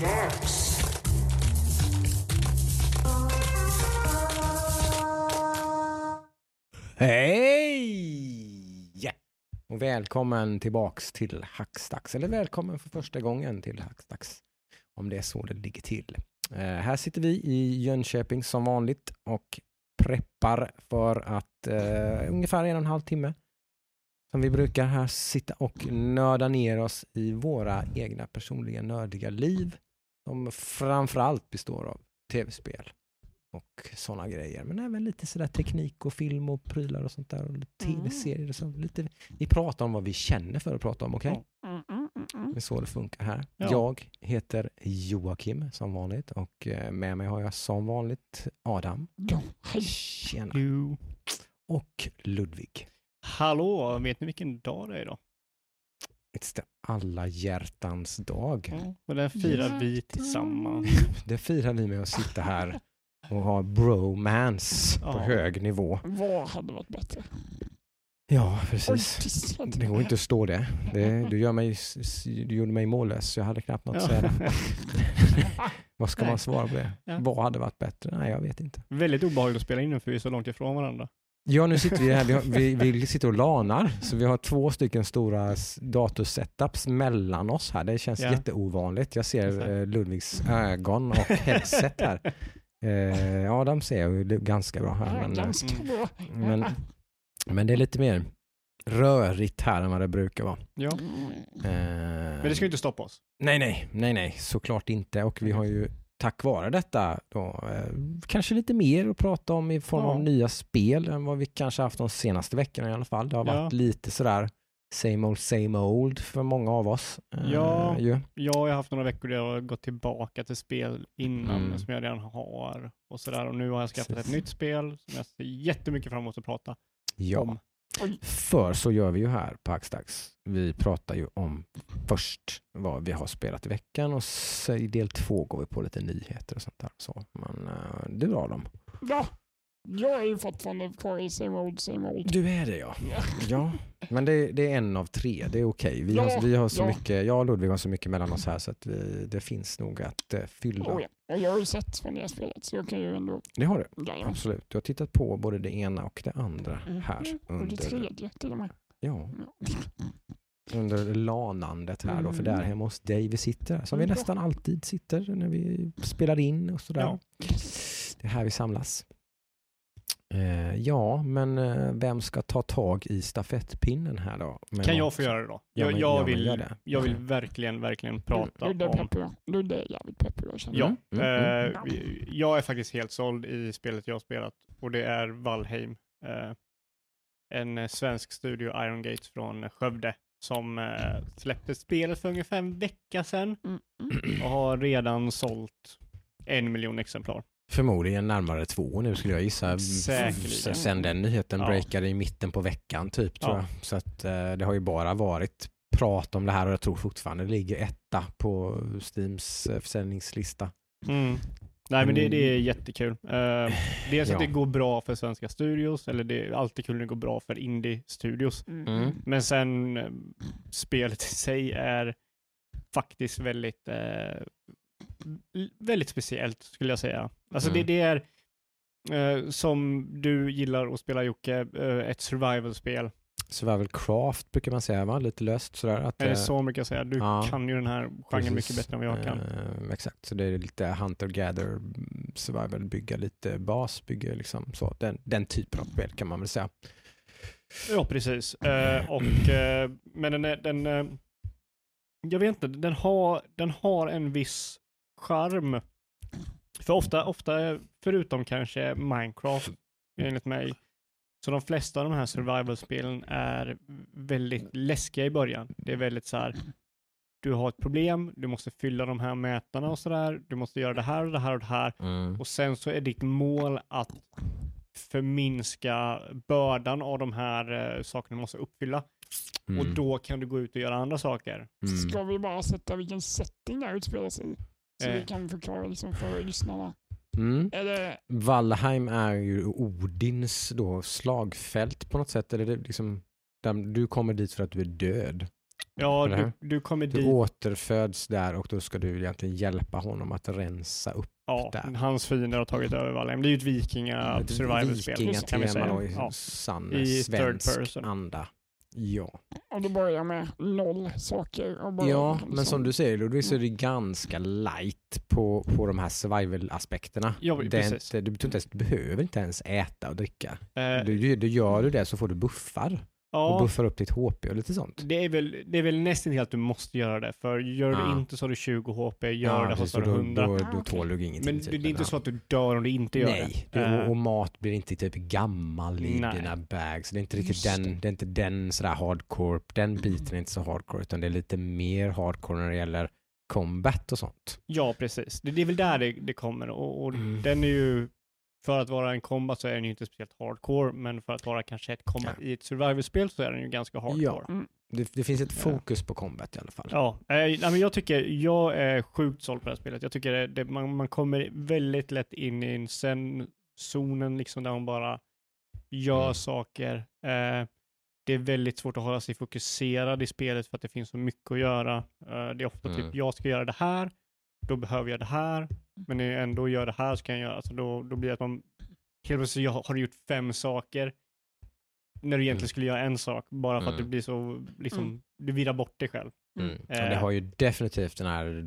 dags! Hej! Och välkommen tillbaks till Hackstacks, eller välkommen för första gången till Hackstacks, om det är så det ligger till. Uh, här sitter vi i Jönköping som vanligt och preppar för att uh, ungefär en och en halv timme som vi brukar här sitta och nörda ner oss i våra egna personliga nördiga liv som framförallt består av tv-spel och sådana grejer. Men även lite sådär teknik och film och prylar och sånt där. Och lite tv-serier och så. Lite, vi pratar om vad vi känner för att prata om, okej? Mm, mm, mm, mm. Det är så det funkar här. Ja. Jag heter Joakim som vanligt och eh, med mig har jag som vanligt Adam. Ja, hej. Tjena. Jo. Och Ludvig. Hallå, vet ni vilken dag det är idag? It's the alla hjärtans dag. Ja. Och den firar vi tillsammans. Det firar vi med att sitta här och ha bromance på Ja. hög nivå. Vad hade varit bättre? Ja, precis. Det går inte att stå det. det du, gör mig, du gjorde mig mållös, jag hade knappt något att säga. Vad ska man svara på det? Ja. Vad hade varit bättre? Nej, jag vet inte. Väldigt obehagligt att spela in nu för vi är så långt ifrån varandra. Ja, nu sitter vi här. Vi, har, vi, vi sitter och lanar, så vi har två stycken stora datorsetups mellan oss här. Det känns Ja. jätteovanligt. Jag ser eh, Ludvigs ögon och headset här. Eh, ja, de ser jag ju ganska bra här. Men, eh, ganska bra. men, men det är lite mer rörigt här än vad det brukar vara. Ja. Mm. Eh, Men det ska ju inte stoppa oss. Nej, nej, nej, nej, såklart inte. Och vi har ju tack vare detta då, eh, kanske lite mer att prata om i form Ja. av nya spel än vad vi kanske haft de senaste veckorna i alla fall. Det har Ja. varit lite sådär same old, same old för många av oss. eh, Ja. ju. Jag har haft några veckor där jag har gått tillbaka till spel innan Mm. som jag redan har och sådär. Och nu har jag skaffat Precis. ett nytt spel som jag ser jättemycket fram emot att prata ja. om. För så gör vi ju här på Hackstacks. Vi pratar ju om först vad vi har spelat i veckan och i del två går vi på lite nyheter och sånt där. Så, men uh, du drar dem. Ja, jag är ju fortfarande kvar i same old, same old. Du är det ja. Ja. Men det, det är en av tre. Det är okej. Vi, har, Ja, vi har så ja. mycket, jag och Ludvig har så mycket mellan oss här så att vi, det finns nog att eh, fylla. Oh, ja. Jag har ju sett vad ni har spelat så jag kan ju ändå... Det har du, Ja, absolut. Du har tittat på både det ena och det andra Mm. här Och det under, tredje till och med. ja, under lanandet här då, för Mm. där hemma hos dig vi sitter, som vi Mm. nästan alltid sitter när vi spelar in och sådär. Det är här vi samlas. Eh, ja, men eh, vem ska ta tag i stafettpinnen här då? Med Kan jag få göra det då? Ja, Jag, men- jag, ja, men vill, det. jag vill verkligen, verkligen prata är om. Ludde är peppig jag känner. Ja, Mm, mm, eh, jag är faktiskt helt såld i spelet jag har spelat och det är Valheim. Eh, en eh, svensk studio, Iron Gates från Skövde, som eh, släppte spelet för ungefär en vecka sedan Mm. mm. och har redan sålt en miljon exemplar. Förmodligen närmare två nu skulle jag gissa. Säkerligen. Sen den nyheten Ja. breakade i mitten på veckan typ tror Ja. jag. Så att eh, det har ju bara varit prat om det här och jag tror fortfarande det ligger etta på Steams eh, försäljningslista. Mm. Nej, men det, det är jättekul. Uh, dels Ja. att det går bra för svenska studios, eller det är alltid kul när det går bra för indie-studios. Mm. Mm. Men sen spelet i sig är faktiskt väldigt, eh, väldigt speciellt skulle jag säga. Alltså Mm. det, det är eh, som du gillar att spela Jocke, eh, ett survival-spel. Survival Craft brukar man säga va? Lite löst sådär. Att, Är det eh, så mycket att säga? Du ja. kan ju den här genren precis. mycket bättre än vad jag kan. Eh, exakt, så det är lite Hunter-Gather, mm, Survival, bygga lite bas, bygga liksom så. Den, den typen av spel kan man väl säga. Ja, precis. Eh, och, eh, men den, den eh, jag vet inte, den har, den har en viss charm. För ofta, ofta, förutom kanske Minecraft, enligt mig, så de flesta av de här survival-spelen är väldigt läskiga i början. Det är väldigt så här, du har ett problem, du måste fylla de här mätarna och sådär, du måste göra det här och det här och det här. Mm. Och sen så är ditt mål att förminska bördan av de här eh, sakerna du måste uppfylla. Mm. Och då kan du gå ut och göra andra saker. Mm. Ska vi bara sätta vilken setting det här utspelar sig i? Så Eh. vi kan förklara liksom för lyssnarna. Mm. Det, Valheim är ju Odins då slagfält på något sätt. Eller det liksom, där du kommer dit för att du är död. Ja, Eller du, du kommer Du dit. återföds där och då ska du egentligen hjälpa honom att rensa upp Ja, där. hans fiender har tagit över Valheim. Det är ju ett vikinga survival-spel vikingatema säga. då i Ja. sann I third svensk person. anda. Ja. Och det börjar med noll saker. Och bara ja, liksom- men som du säger Ludvig så är det ganska light på, på de här survival-aspekterna. Ja, precis. inte, du, tror inte ens, du behöver inte ens äta och dricka. Eh, Du, du, du gör du det så får du buffar. Och ja, buffar upp ditt HP och lite sånt. det är väl, det är väl nästan helt att du måste göra det. För gör du Ja. inte så har du 20 HP, gör Ja, det så har och du då, 100. då, då okej. tål du ingenting. Men typ, det är inte så att du dör om du inte gör Nej, det. du, Eh, och, och mat blir inte typ gammal i Nej. dina bags. Det är inte riktigt Just den, det. det är inte den sådär hardcore, den biten är inte så hardcore utan det är lite mer hardcore när det gäller combat och sånt. Ja, precis. Det, det är väl där det, det kommer. Och, och Mm. den är ju, för att vara en combat så är den ju inte speciellt hardcore, men för att vara kanske ett combat Ja. i ett survival-spel så är den ju ganska hardcore. Mm. Det, det finns ett Ja. fokus på combat i alla fall. Ja, eh, nej, men jag tycker, jag är sjukt såld på det här spelet. Jag tycker det, det, man, man kommer väldigt lätt in i en zen-zonen liksom där man bara gör Mm. saker. Eh, det är väldigt svårt att hålla sig fokuserad i spelet för att det finns så mycket att göra. Eh, det är ofta Mm. typ, jag ska göra det här, då behöver jag det här, men när jag ändå gör det här så kan jag göra, alltså då, då blir det att man helt plötsligt jag har du gjort fem saker när du egentligen Mm. skulle göra en sak, bara för att Mm. det blir så, liksom, Mm. du virrar bort dig själv. Mm. Och Eh. det har ju definitivt den här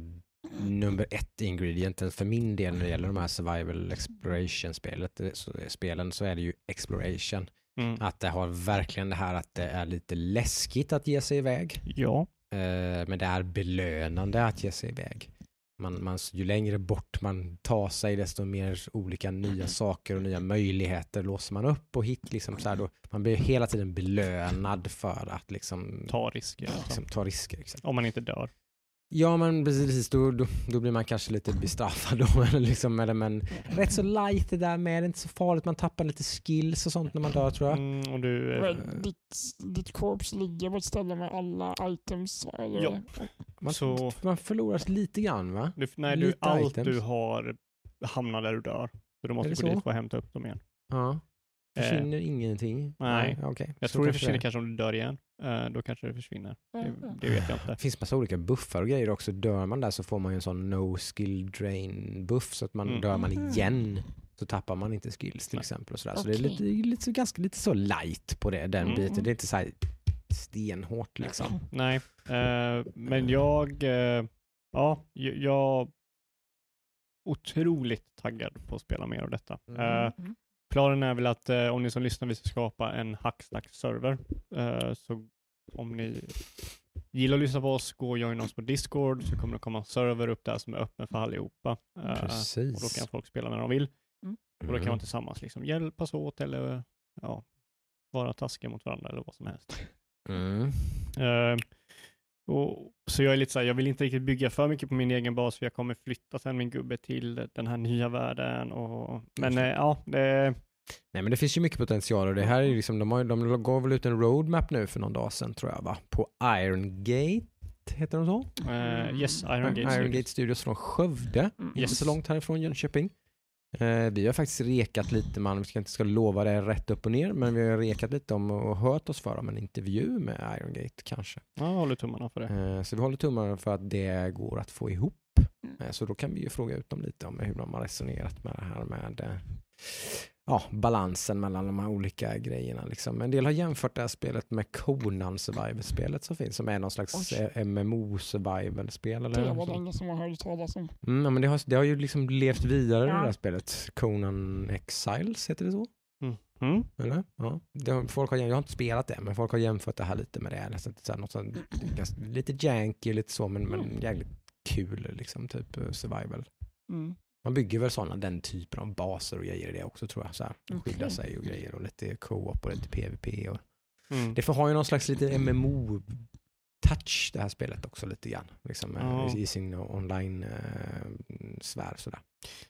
nummer ett ingredienten för min del när det gäller de här survival exploration spelet, eh, så, spelen så är det ju exploration. Mm. Att det har verkligen det här att det är lite läskigt att ge sig iväg. Ja. Eh, men det är belönande att ge sig iväg. Man, man, ju längre bort man tar sig desto mer olika nya saker och nya möjligheter låser man upp och hit liksom så här då, man blir hela tiden belönad för att liksom Ta risker. Alltså. liksom, ta risker. Exakt. Om man inte dör. Ja men precis, då, då, då blir man kanske lite bestraffad då. Eller liksom, eller, men rätt så light det där med, det är inte så farligt, man tappar lite skills och sånt när man dör tror jag. Mm, och du, eh, Men ditt, ditt korps ligger på ett ställe med alla items. Eller? Ja. Man, Så- man förlorar lite grann va? du, nej, du, lite allt items. du har hamnar där du dör. Så du måste gå så? dit för att hämta upp dem igen. Ja. Eh, Försvinner ingenting? nej. okej. Jag Så tror det försvinner är. kanske om du dör igen. Eh, då kanske det försvinner. Det, Mm. det vet jag inte. Det finns massa olika buffar och grejer också. Dör man där så får man ju en sån no skill drain buff så att man Mm. dör man Mhm. igen så tappar man inte skills till Nej. exempel. Och sådär. Så det är lite, lite, så- ganska, lite så light på det, den Mm. biten. Det är inte så här stenhårt liksom. Nej, eh, men jag, eh, ja, jag, otroligt taggad på att spela mer av detta. Mm. Eh, Mm. Planen är väl att eh, om ni som lyssnar vill skapa en Hackstack-server, eh, så om ni gillar att lyssna på oss, gå och joina oss på Discord, så kommer det komma en server upp där som är öppen för allihopa. Eh, Precis. och då kan folk spela när de vill. Och då kan Mm. man tillsammans liksom hjälpas åt eller ja, vara taskiga mot varandra eller vad som helst. Mm. Och, så jag är lite så här, jag vill inte riktigt bygga för mycket på min egen bas för jag kommer flytta sen min gubbe till den här nya världen. Och, men eh, ja, det, Nej men det finns ju mycket potential och det här är ju liksom, de, har, de gav väl ut en roadmap nu för någon dag sedan tror jag va? På Iron Gate, heter de så? eh, yes, Iron Gate. Iron Studios. Gate Studios från Skövde. Mm. Inte Yes. så långt härifrån Jönköping. Eh, vi har faktiskt rekat lite, man vi ska inte ska lova det rätt upp och ner, men vi har rekat lite om och hört oss för om en intervju med Iron Gate kanske. Ja, jag håller tummarna för det. Eh, så vi håller tummarna för att det går att få ihop. Eh, så då kan vi ju fråga ut dem lite om hur de har resonerat med det här med ja, balansen mellan de här olika grejerna. Liksom. En del har jämfört det här spelet med Conan Survival-spelet som finns, som är någon slags eh, MMO-survival-spel. Det var länge som man hörde talas om. Mm, ja, men det har, det har ju liksom levt vidare det Ja. här spelet. Conan Exiles, heter det så? Mm. Eller? Ja. Det har, folk har, jag har inte spelat det, men folk har jämfört det här lite med det. Nästan, så här, något sånt, ganska, lite janky, lite så, men, men jävligt kul liksom, typ eh, survival. Man bygger väl sådana, den typen av baser och grejer i det också tror jag. Så här, skydda sig och grejer och lite co-op och lite PVP. Och, Mm. det får ha ju någon slags lite MMO-touch det här spelet också lite grann. Liksom, eh, Ja. i, sin online-sfär sådär.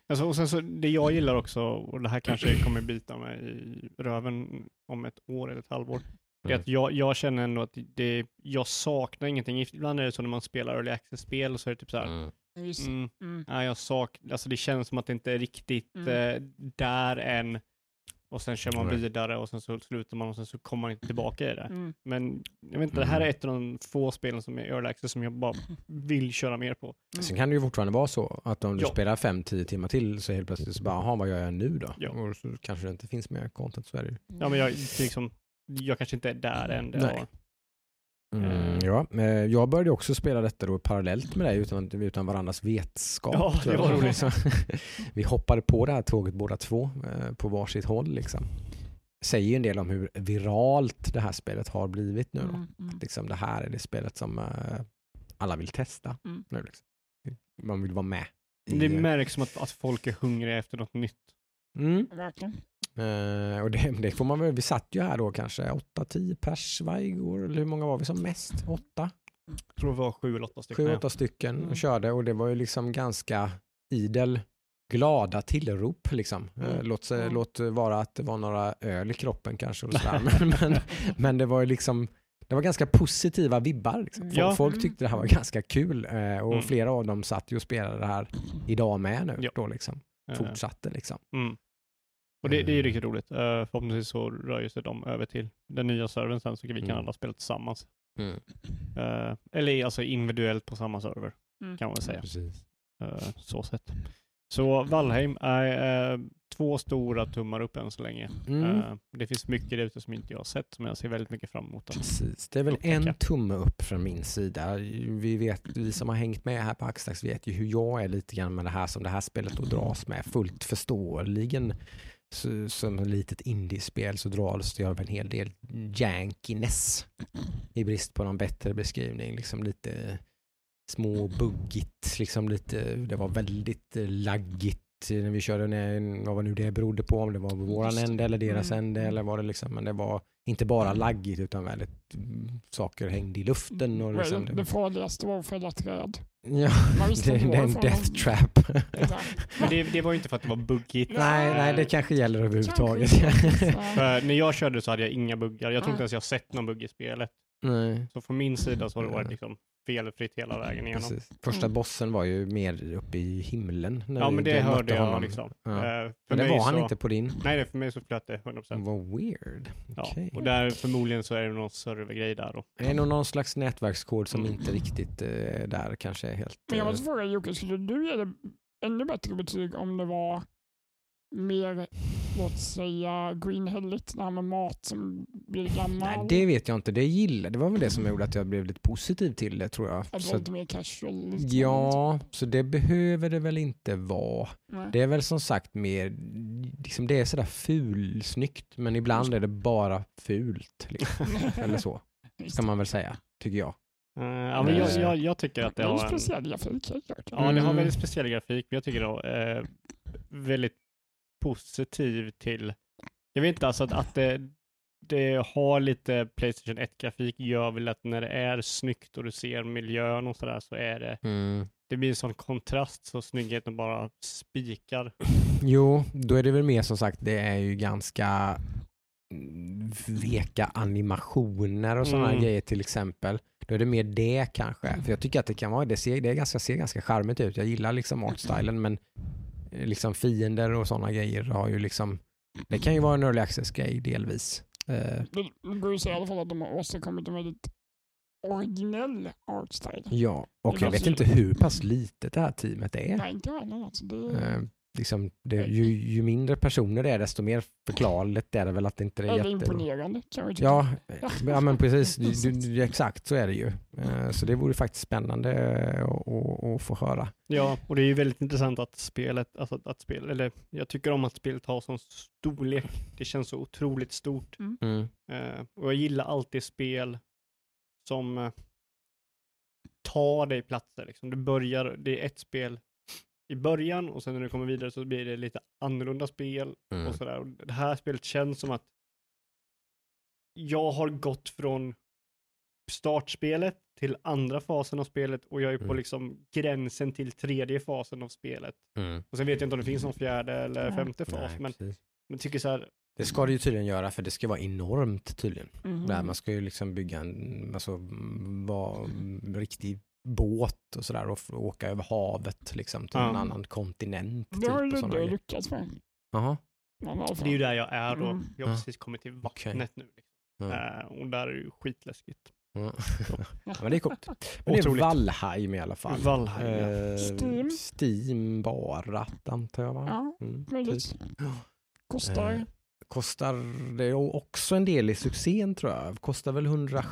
Alltså, och sen så, det jag gillar också, och det här kanske kommer bita mig i röven om ett år eller ett halvår, Mm. att jag, jag känner ändå att det, jag saknar ingenting. Ibland är det så när man spelar early access-spel så är det typ så här, Mm. Just. mm, Mm. nej, jag sak, alltså det känns som att det inte är riktigt Mm. eh, där än. och sen kör man vidare och sen så slutar man och sen så kommer man inte tillbaka i det. Mm. Men jag vet inte, det här är ett av de få spelen som är early access som jag bara vill köra mer på. Sen kan det ju fortfarande vara så att om du Ja. spelar 5-10 timmar till så helt plötsligt så bara, jaha vad gör jag nu då? Ja. Och så kanske det inte finns mer content, så är det ju. Ja, men jag, liksom, jag kanske inte är där än. Det. Mm, Eh. ja, eh, jag började också spela detta då parallellt med dig utan, utan varandras vetskap. Ja, det var roligt. Vi hoppade på det här tåget båda två eh, på varsitt håll. Liksom. Säger ju en del om hur viralt det här spelet har blivit nu. Då. Mm, mm. Liksom, det här är det spelet som alla vill testa. Mm. Nu, liksom. Man vill vara med. Det märks som att, att folk är hungriga efter något nytt. Mm. Eh, och det, det får man väl, vi satt ju här då kanske 8-10 pers varje går, eller hur många var vi som mest? 8? Jag tror det var sju eller åtta stycken. 7-8 stycken Mm. och körde och det var ju liksom ganska idel glada tillrop liksom. Eh, Mm. Låt, sig, Mm. låt vara att det var några öl i kroppen kanske och sådär. men, men, men det var ju liksom det var ganska positiva vibbar. Liksom. Folk, Ja. folk tyckte det här var ganska kul eh, och Mm. flera av dem satt ju och spelade det här idag med nu. Ja. Då liksom. Fortsatte liksom. Mm. Och det, det är ju riktigt roligt. Uh, förhoppningsvis så rör sig de över till den nya servern sen så vi kan Mm. alla spela tillsammans. Mm. Eh, eller alltså individuellt på samma server Mm. kan man väl säga. Precis. Eh, så sett. Så Valheim är eh, två stora tummar upp än så länge. Mm. Det finns mycket där ute som inte jag har sett som jag ser väldigt mycket fram emot. att- Precis. Det är väl upptäcka. en tumme upp från min sida. Vi, vet, vi som har hängt med här på Axdax vet ju hur jag är lite grann med det här som det här spelet då dras med. Fullt förståeligen så, som ett litet indiespel så dras det av en hel del jankiness i brist på någon bättre beskrivning. Liksom lite små buggigt, liksom lite, det var väldigt laggigt när vi körde ner, vad var nu det berodde på, om det var på våran Just det. ände eller deras Mm. ände eller vad det liksom, men det var inte bara laggigt utan väldigt mm, saker hängde i luften och liksom, det, det farligaste var att fälla träd. ja, det, det är en death de- trap. Men det, det var ju inte för att det var buggigt. nej, nej, det kanske gäller överhuvudtaget. Kanske. För när jag körde så hade jag inga buggar. Jag tror inte ens jag sett någon bugg i spelet. Nej. Så från min sida så har det varit liksom felfritt hela vägen igenom. Precis. Första Mm. bossen var ju mer uppe i himlen. När Ja, men det hörde jag honom. liksom. Ja. Eh, för Men det var han så, inte på din. Nej, det- för mig så flöt det 100%. Vad weird. Ja, Okej. och där förmodligen så är det någon servergrej där då. Det är nog någon slags nätverkskod som Mm. inte riktigt eh, där kanske är helt... Men jag eh, måste fråga Jocke, skulle du ge det ännu bättre betyg om det var mer, låt säga, det här med mat som blir gammal? Nej, det vet jag inte. Det gillade. Det var väl det som gjorde att jag blev lite positiv till det tror jag. Att det Så, var lite mer casual? lite ja, så det behöver det väl inte vara. Nej. Det är väl som sagt mer, liksom det är sådär fulsnyggt men ibland är det bara fult. Liksom. Eller så, ska man väl säga, tycker jag. Eh, ja, men jag, jag, jag tycker att det det har en, speciell grafik ja, det har Mm. väldigt speciell grafik, men jag tycker det är eh, väldigt positiv till, jag vet inte alltså att, att det, det har lite Playstation 1-grafik gör väl att när det är snyggt och du ser miljön och sådär så är det, Mm. det blir en sån kontrast så snyggheten bara spikar. Jo, då är det väl mer som sagt, det är ju ganska veka animationer och sådana Mm. grejer till exempel. Då är det mer det kanske. För jag tycker att det kan vara, det ser, det är ganska, ser ganska charmigt ut. Jag gillar liksom artstylen men liksom fiender och sådana grejer har ju liksom, det kan ju vara en early access-grej delvis. Eh, Det går ju att säga i alla fall att de har åstadkommit en väldigt originell artstyle. ja, och jag vet så- inte hur pass litet det här teamet är. Nej, inte jag heller. Alltså, det, Eh, liksom det, ju, ju mindre personer det är desto mer förklarligt är det väl att det inte är eller jätte... imponerande kan tycka. Ja, eh, ja men precis. Du, du, exakt så är det ju. Eh, Så det vore faktiskt spännande eh, att, få höra. Ja, och det är ju väldigt intressant att spelet, alltså att, att spel, eller jag tycker om att spelet har sån storlek. Det känns så otroligt stort. Mm. Eh, och jag gillar alltid spel som tar dig platser. Liksom. Du börjar, det är ett spel i början och sen när du kommer vidare så blir det lite annorlunda spel Mm. och sådär. Och det här spelet känns som att jag har gått från startspelet till andra fasen av spelet och jag är på Mm. liksom gränsen till tredje fasen av spelet. Mm. Och sen vet jag inte om det finns någon fjärde eller femte fas, Nej, men precis. jag tycker så här, Det ska det ju tydligen göra för det ska vara enormt tydligen. Mhm. Där man ska ju liksom bygga en alltså, mm, vara riktig båt och sådär och åka över havet liksom till Ja. en annan kontinent. Det har typ, såna Ludde lyckats med. Jaha. Alla Det är ju där jag är då. Mm. Jag har Ja. precis kommit till vattnet nu. Liksom. Ja. Eh, och där är det ju skitläskigt. Ja. Ja, men det är coolt. Men det är. Valheim i alla fall. Valheim, ja. Eh, Steam. Steam bara, antar jag va? Ja, Mm, möjligt. typ. Kostar. Eh, Kostar det är också en del i succén tror jag. Kostar väl 170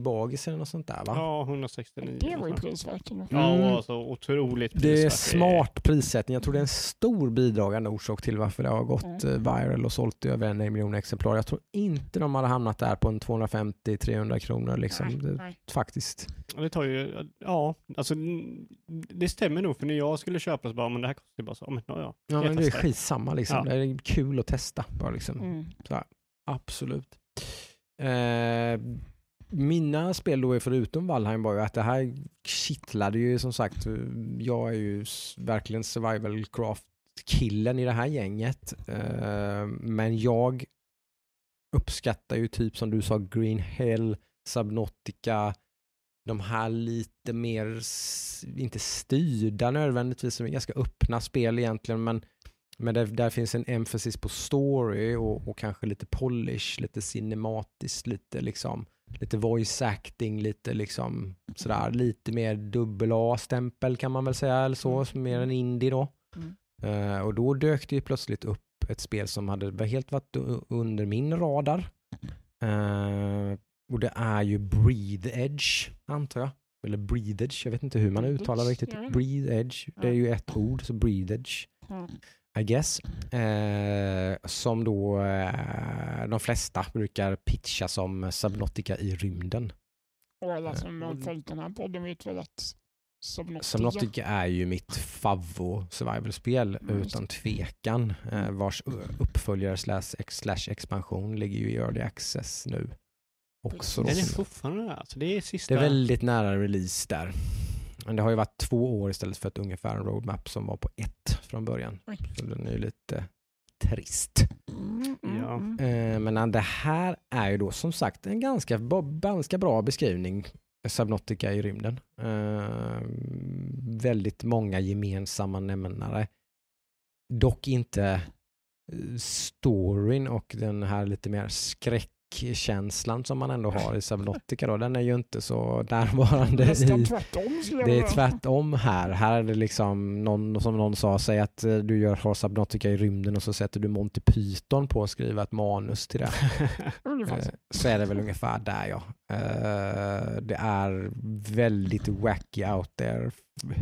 bagis eller något sånt där va? Ja, 169. det var ju prisvärt. ändå. Ja, Mm. alltså otroligt Det är prisvärt. smart prissättning. Jag tror det är en stor bidragande orsak till varför det har gått Mm. eh, viral och sålt i över en miljon exemplar. Jag tror inte de hade hamnat där på en 250-300 kronor liksom. Nej, Det, nej. faktiskt. Ja, Det tar ju, ja, alltså mm, det stämmer nog för när jag skulle köpa så bara, men det här kostar ju bara så, men ja, ja. Ja, men det är skitsamma liksom. Ja. Det är kul att testa bara liksom. Mm. Absolut. Eh, mina spel då är förutom Valheim var ju att det här kittlade ju som sagt. Jag är ju verkligen survival craft killen i det här gänget. Eh, men jag uppskattar ju typ som du sa Green Hell, Subnautica, de här lite mer, inte styrda nödvändigtvis, som är ganska öppna spel egentligen, men men där, där finns en emphasis på story och, och kanske lite polish, lite cinematiskt, lite liksom lite voice acting, lite liksom sådär, lite mer dubbel A-stämpel kan man väl säga, eller så, Mm. som mer än indie då. Mm. Eh, och då dök det ju plötsligt upp ett spel som hade helt varit under min radar. Eh, och det är ju Breathe Edge, antar jag. Eller Breathe Edge, jag vet inte hur man uttalar Edge, riktigt. Breathe Edge, det är ju ett ord, så Breathe Edge. I guess. Eh, som då eh, de flesta brukar pitcha som Subnautica i rymden. Och alla som har följt den här podden vet väl att Subnautica, Subnautica är ju mitt favvo survival-spel Mm, utan tvekan. Eh, vars uppföljare slash, ex- slash expansion ligger ju i early access nu. Också. Den är fortfarande där, alltså det är sista... Det är väldigt nära release där. Men det har ju varit två år istället för ett ungefär en roadmap som var på ett från början. Oj. Så den är ju lite trist. Mm, mm, Ja. mm. Eh, Men det här är ju då som sagt en ganska, ganska bra beskrivning. Subnautica i rymden. Eh, väldigt många gemensamma nämnare. Dock inte eh, storyn och den här lite mer skräckkänslan som man ändå har i Subnautica. Då. Den är ju inte så närvarande Nästan i, tvärtom skulle jag det är tvärtom här. Här är det liksom någon, som någon sa, säg att eh, du gör har Subnautica i rymden och så sätter du Monty Python på att skriva ett manus till det. Eh. Så är det väl ungefär där ja. Eh, Det är väldigt wacky out there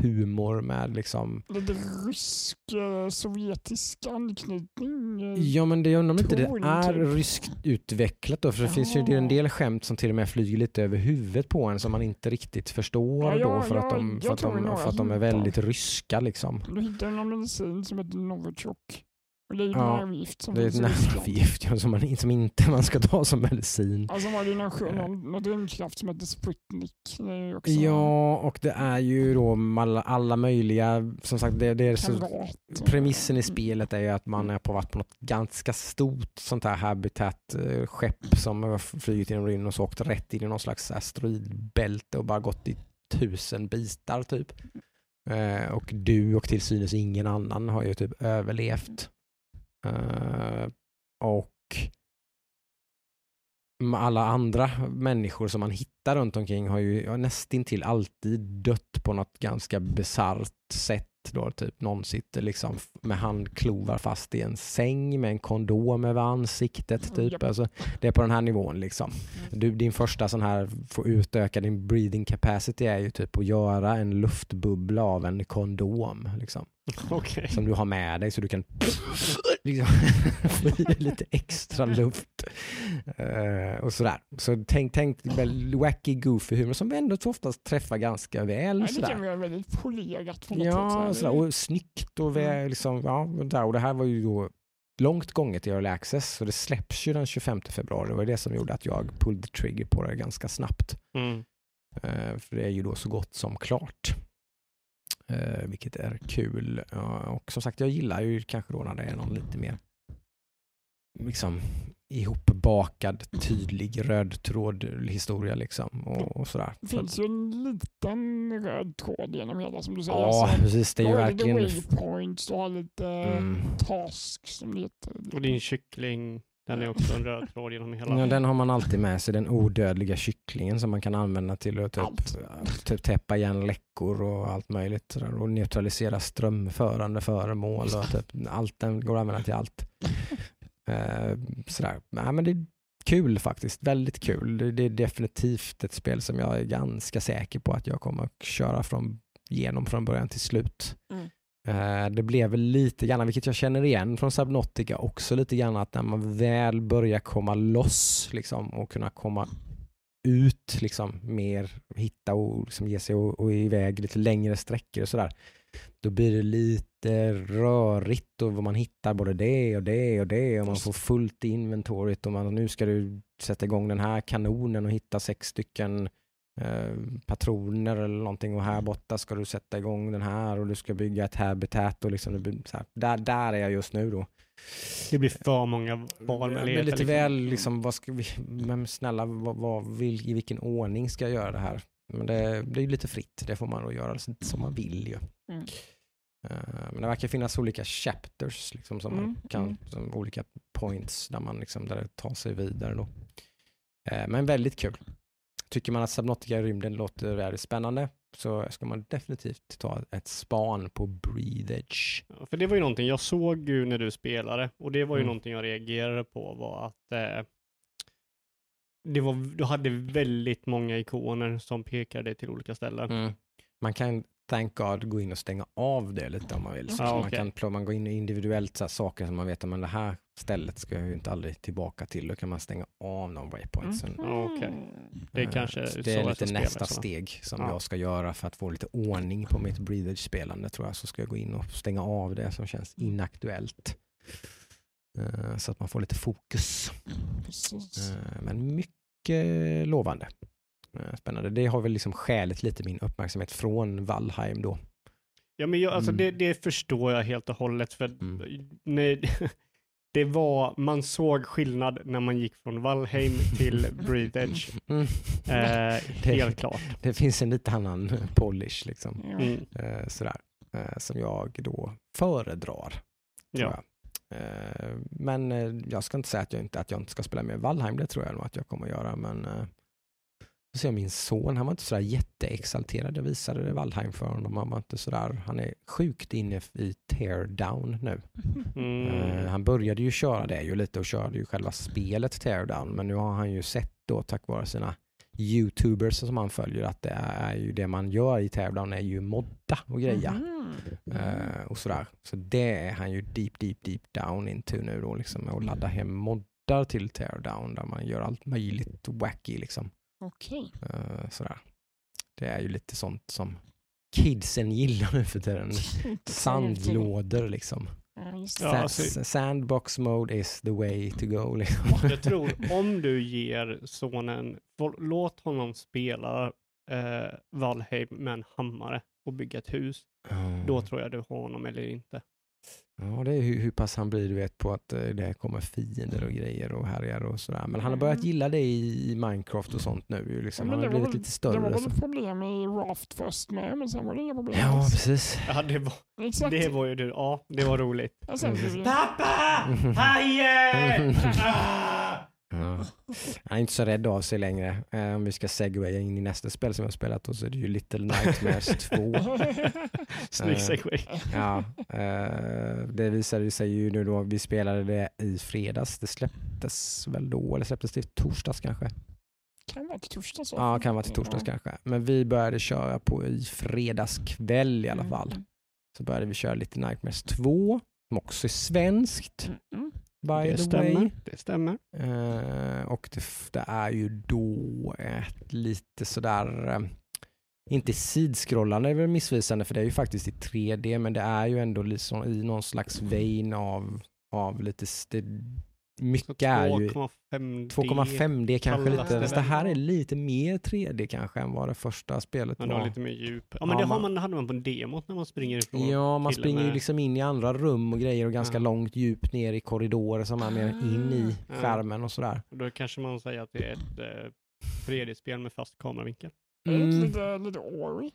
humor med liksom Lite rysk, eh, sovjetisk anknytning. eh, Ja men det jag undrar om inte det är inte. ryskt utvecklat då för det finns ju det en Ja. del skämt som till och med flyger lite över huvudet på en som man inte riktigt förstår Ja, ja, då för att ja, de, jag för att de, för att de är väldigt ryska liksom. Du hittar någon medicin som heter Novichok. Och det är ju Ja, nervgift som Det är ett nervgift ja, som, man, som inte man ska ta som medicin. Alltså var det någon, någon, drivkraft som heter Sputnik. Också Ja, och det är ju då alla, alla möjliga, som sagt, det, det är så, premissen i spelet är ju att man är på varit på något ganska stort sånt här habitat-skepp som har flugit genom rymden och så åkt rätt in i någon slags asteroidbälte och bara gått i tusen bitar typ. Eh, och du och till synes ingen annan har ju typ överlevt. Eh, och alla andra människor som man hittar runt omkring har ju nästintill alltid dött på något ganska bisarrt sätt. Då, typ någon sitter liksom med handklovar fast i en säng med en kondom över ansiktet. Typ. Alltså, det är på den här nivån. Liksom. Du, din första sån här, få utöka din breathing capacity är ju typ att göra en luftbubbla av en kondom. Liksom Okej. som du har med dig så du kan liksom, få i lite extra luft. Eh, och sådär. Så tänk, tänk väl wacky goofy humor som ändå oftast träffar ganska väl. Nej, det sådär. kan vara väldigt polerat på något Ja, sätt. sådär. och snyggt och, väl, Mm. liksom, ja, där. och det här var ju då långt gånget i Early Access så det släpps ju den 25 februari. Det var det som gjorde att jag pulled the trigger på det ganska snabbt. Mm. Eh, För det är ju då så gott som klart. Eh, vilket är kul. Ja, och som sagt, jag gillar ju kanske då när det är någon lite mer liksom ihopbakad, tydlig röd tråd historia liksom och, och sådär. Det finns ju en liten röd tråd genom hela som du säger. ja, Så precis. Det är du ju har lite verkligen... waypoints, du har lite Mm. tasks som det heter. Och din kyckling, den är också en röd tråd genom hela. Ja, den har man alltid med sig, den odödliga kycklingen som man kan använda till att typ, typ täppa igen läckor och allt möjligt. Och neutralisera strömförande föremål och typ, allt den går att använda till allt. Eh, sådär. Nej, men det är kul faktiskt, väldigt kul. Det, det är definitivt ett spel som jag är ganska säker på att jag kommer att köra från, genom från början till slut. Mm. Eh, det blev lite grann, vilket jag känner igen från Subnautica också lite grann, att när man väl börjar komma loss liksom, och kunna komma ut liksom, mer, hitta och liksom, ge sig och, och iväg lite längre sträckor och sådär. Då blir det lite rörigt och man hittar både det och det och det och man får fullt i inventoriet och man, nu ska du sätta igång den här kanonen och hitta sex stycken eh, patroner eller någonting och här borta ska du sätta igång den här och du ska bygga ett habitat och liksom, blir här, där, där är jag just nu då. Det blir för många Det valmöjligheter. blir lite liksom. väl liksom, vad ska vi, men snälla, vad, vad, vil, i vilken ordning ska jag göra det här? Men det, det är ju lite fritt, det får man då göra lite som man vill ju. Mm. Eh, men det verkar finnas olika chapters, liksom, som man Mm, kan, mm. som olika points där man liksom, där det tar sig vidare då. Eh, men väldigt kul. Tycker man att Subnautica i rymden låter väldigt spännande så ska man definitivt ta ett span på Breathe Edge. Ja, för det var ju någonting jag såg ju när du spelade och det var ju Mm. någonting jag reagerade på var att eh, det var, du hade väldigt många ikoner som pekade till olika ställen. Mm. Man kan, thank God, gå in och stänga av det lite om man vill. Så Ja, man okej. kan plå- man går in individuellt så här, saker som man vet att det här stället ska jag ju inte aldrig tillbaka till. Då kan man stänga av de waypointsen. Ja, okej. Det är Eh, kanske så det är lite nästa så. steg som Ja. jag ska göra för att få lite ordning på mitt breathage-spelande tror jag. Så ska jag gå in och stänga av det som känns inaktuellt. Eh, Så att man får lite fokus. Eh, Men mycket lovande. Eh, Spännande. Det har väl liksom skälet lite min uppmärksamhet från Valheim då. Ja, men jag, alltså Mm. det, det förstår jag helt och hållet. För Mm. nej, det var, man såg skillnad när man gick från Valheim till Breathe Edge. Mm. Eh, Det- helt klart. Det finns en lite annan polish liksom. Mm. Eh, Sådär. Eh, Som jag då föredrar. Ja. jag. Eh, Men eh, jag ska inte säga att jag inte, att jag inte ska spela med Valheim, det tror jag nog att jag kommer att göra. Men eh, så ser jag min son, han var inte sådär jätteexalterad. Jag visade det Valheim för honom. Han var inte sådär, han är sjukt inne i teardown nu. Mm. Eh, han började ju köra det ju lite och körde ju själva spelet teardown. Men nu har han ju sett då tack vare sina youtubers som han följer att det är ju det man gör i teardown är ju modda och greja. Mhm. Eh, och sådär. Så det är han ju deep, deep, deep down into nu då liksom och ladda hem moddar till teardown där man gör allt möjligt wacky liksom. Okej. Eh, sådär. Det är ju lite sånt som kidsen gillar nu för tiden. Sandlådor liksom. Ja, alltså- Sandbox mode is the way to go. Liksom. Jag tror om du ger sonen, låt honom spela eh, Valheim med en hammare och bygga ett hus. Då tror jag du har honom eller inte. Ja, det är hur, hur pass han blir du vet på att eh, det kommer fiender och grejer och härjar och sådär. Men han har börjat gilla det i Minecraft och sånt nu. Liksom. Ja, Han har det var blivit väl- lite Det större. var så. väl problem i Raft först med, men sen var det inga problem Ja, precis. Ja, det var, Exakt. det var ju du. Ja, det var roligt. Och sen blev det- Pappa! Hajen! Ja. Han är inte så rädd av sig längre. Eh, om vi ska segwaya in i nästa spel som jag har spelat och så är det ju Little Nightmares 2. Snygg Eh, segway. Ja, eh, det visade sig ju nu då, vi spelade det i fredags. Det släpptes väl då, eller släpptes det i torsdags kanske? kan vara till torsdag så. Ja, kan vara till torsdags kanske. Men vi började köra på i fredags kväll i alla fall. Mm. Så började vi köra lite Nightmares 2, som också är svenskt, Mm. Mm. By Det the stämmer. way. Det stämmer. Eh, och det, det är ju då ett lite sådär, eh, inte sidskrollande är väl missvisande för det är ju faktiskt i 3D men det är ju ändå liksom i någon slags vein av, av lite, det mycket är ju 2,5D. 2,5D kanske lite. det det här är lite mer 3D kanske än vad det första spelet Men det har var. lite mer djup. Ja men Ja, det har man- man, hade man på demot när man springer ifrån. Ja, man springer ju liksom in i andra rum och grejer och ganska Ja. långt djupt ner i korridorer som är mer in i Ja. skärmen och sådär. Då kanske man säger att det är ett eh, 3D-spel med fast kameravinkel. Det är Mm. lite, lite Ori.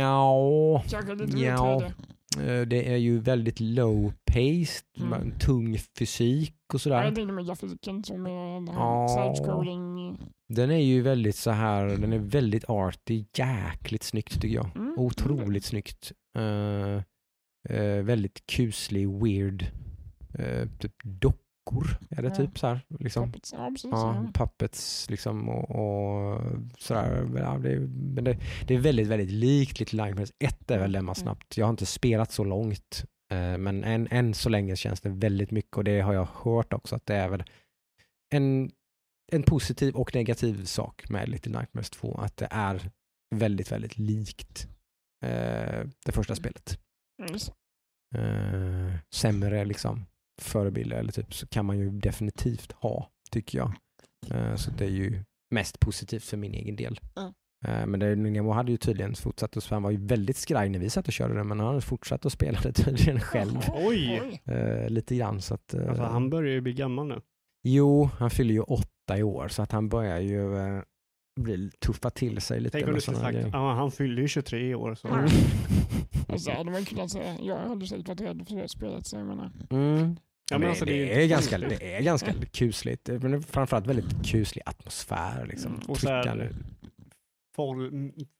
Ja, Kanske lite mer Ja. 3D. Eh, det är ju väldigt low paced, Mm. tung fysik och sådär. tänkte med grafiken som är den Ja. här. Den är ju väldigt så här, den är väldigt arty, jäkligt snyggt tycker jag. Mm. Otroligt snyggt. Eh, eh, väldigt kuslig, weird, eh, typ dockor är det typ så här. Liksom. Puppets, Ja, precis. Puppets liksom och, och sådär. Ja, det, är- men det, det är väldigt, väldigt likt Little Nightmares 1 är väl den man snabbt. Jag har inte spelat så långt. eh, Men än, än så länge känns det väldigt mycket och det har jag hört också att det är väl en, en positiv och negativ sak med Little Nightmares 2. Att det är väldigt, väldigt likt eh, det första spelet. Just. Eh, sämre liksom förebilder eller typ så kan man ju definitivt ha tycker jag. Eh, så det är ju mest positivt för min egen del. Eh, men det, Nemo hade ju tydligen fortsatt, och han var ju väldigt skraj när vi satt och körde det men han hade fortsatt att spela det tydligen själv. Oj. Eh, lite grann så att... eh, Alltså han börjar ju bli gammal nu. Jo, han fyller ju åtta i år så att han börjar ju eh, bli, tuffa till sig lite. Tänk om du skulle sagt, ja han fyller ju 23 i år så. Mm. Och så hade man kunnat säga, jag hade säkert varit rädd för det spelet. Så jag menar, Mm. Ja, men det, alltså, det är det, är inte ganska, det är ganska kusligt. Men det är framförallt väldigt kuslig atmosfär. Liksom. Mm, och så här, Tryckande. Folk,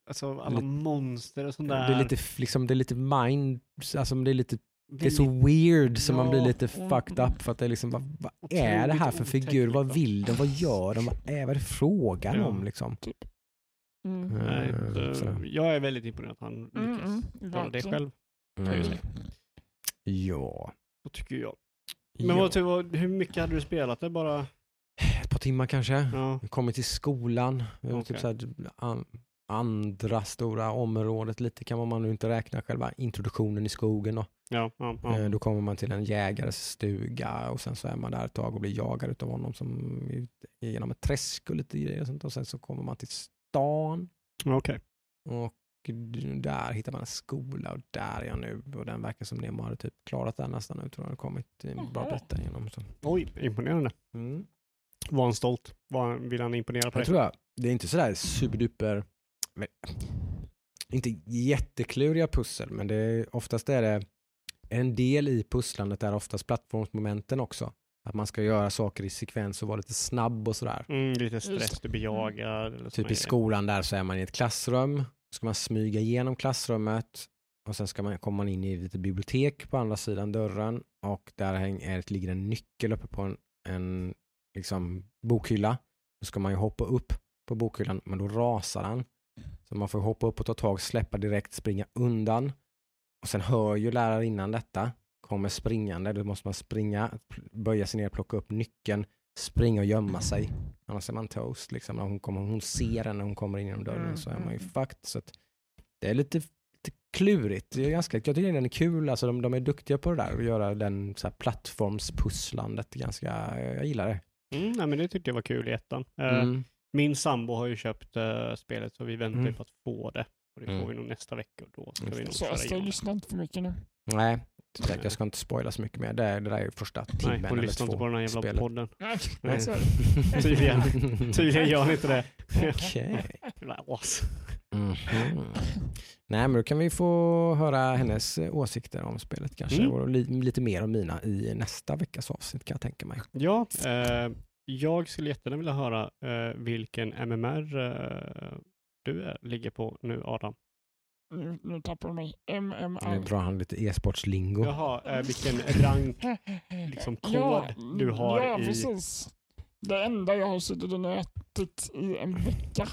alltså alla Lite- monster och sånt där. Det är lite, liksom, det är lite mind, alltså det är lite, det är så weird så man blir Ja, lite mm, fucked mm. up för att det är liksom, vad, vad är det här för figur? Vad vill de? Vad gör de? Vad är, vad är det frågan Ja. om liksom? mm. Nej, Eh, så, så. jag är väldigt imponerad att han Mm, lyckas mm, göra det själv. Mm. Ja. Så tycker jag. Men ja. vad, vad, hur mycket hade du spelat det bara? Ett par timmar kanske. Ja. Kommit till skolan. Okej. Typ så här, an, andra stora området lite kan man nu inte räkna själva introduktionen i skogen. Då. Ja, ja, ja. Eh, Då kommer man till en jägares stuga och sen så är man där ett tag och blir jagad av honom som är genom ett träsk och lite grejer och sånt. Och sen så kommer man till stan Okej. och där hittar man en skola och där är jag nu och den verkar som Nemo hade typ klarat den nästan nu tror jag. kommit en bra bit igenom. Så. Oj, imponerande. Mm. Var han stolt? Var, vill han imponera på Jag dig? tror jag, det är inte sådär superduper, men, inte jättekluriga pussel, men det är, oftast är det en del i pusslandet är oftast plattformsmomenten också. Att man ska göra saker i sekvens och vara lite snabb och sådär. Mm, lite stress, du blir jagad. Typ i skolan där så är man i ett klassrum, ska man smyga igenom klassrummet och sen ska man, kommer man in i ett bibliotek på andra sidan dörren och där är, ligger en nyckel uppe på en, en liksom, bokhylla. Då ska man ju hoppa upp på bokhyllan men då rasar den. Så man får hoppa upp och ta tag, släppa direkt, springa undan. Och sen hör ju lärarinnan detta, kommer springande, då måste man springa, böja sig ner, plocka upp nyckeln, springa och gömma sig. Annars är man toast. Liksom. När hon, kommer, hon ser en när hon kommer in genom dörren Mm, så är man ju mm. fucked. Så att det är lite, lite klurigt. Det är ganska, jag tycker den är kul. Alltså, de, de är duktiga på det där. Att göra den så här, plattformspusslandet. Ganska, jag gillar det. Mm, nej, men det tyckte jag var kul i ettan. Eh, Mm. Min sambo har ju köpt eh, spelet så vi väntar Mm. på att få det. Och det Mm. får vi nog nästa vecka och då ska Just vi nog Så Astrid lyssnar inte för mycket nu. Nej, som sagt, jag ska inte spoila så mycket mer. Det, det där är ju första timmen Nej, hon eller lyssnar två. inte på den här jävla spelet. podden. Nej, Nej. Tydligen. Tydligen gör han inte det. Okej. Mhm. Nej, men då kan vi få höra hennes åsikter om spelet kanske. Mm. Och li, lite mer om mina i nästa veckas avsnitt kan jag tänka mig. Ja, eh, jag skulle jättegärna vilja höra eh, vilken MMR eh, du är, ligger på nu Adam. Nu, nu tappar du mig. Nu MMR. drar han lite e-sportslingo. Jaha, eh, vilken rank liksom kod du har ja, i- precis. Det enda jag har suttit och nötit i en vecka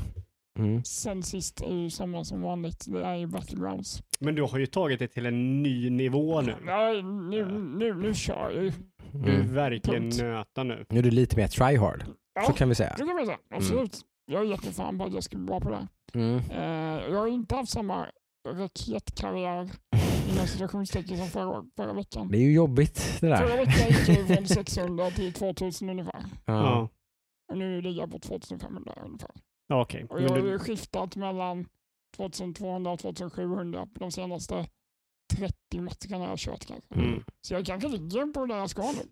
Mm. sen sist är ju samma som vanligt. Det är ju Battlegrounds. Men du har ju tagit det till en ny nivå nu. Nej, nu, nu, nu kör jag ju. Du är Mm. verkligen Punkt. nöta nu. Nu är det lite mer tryhard, Ja, så kan vi säga. det kan man säga. Absolut. Jag är jättefan på att jag ska bli bra på det. Mm. Eh, jag har inte haft samma raketkarriär inom situationstecken som förra, förra veckan. Det är ju jobbigt det Förra där. veckan gick jag från 600 till 2000 ungefär. Ja. Och nu ligger jag på 2500 ungefär. ja okej. Och jag har ju skiftat mellan 2200 och 2700 på de senaste 30 matcherna jag har kört kanske. Mm. Så jag kanske ligger på där jag ska nu.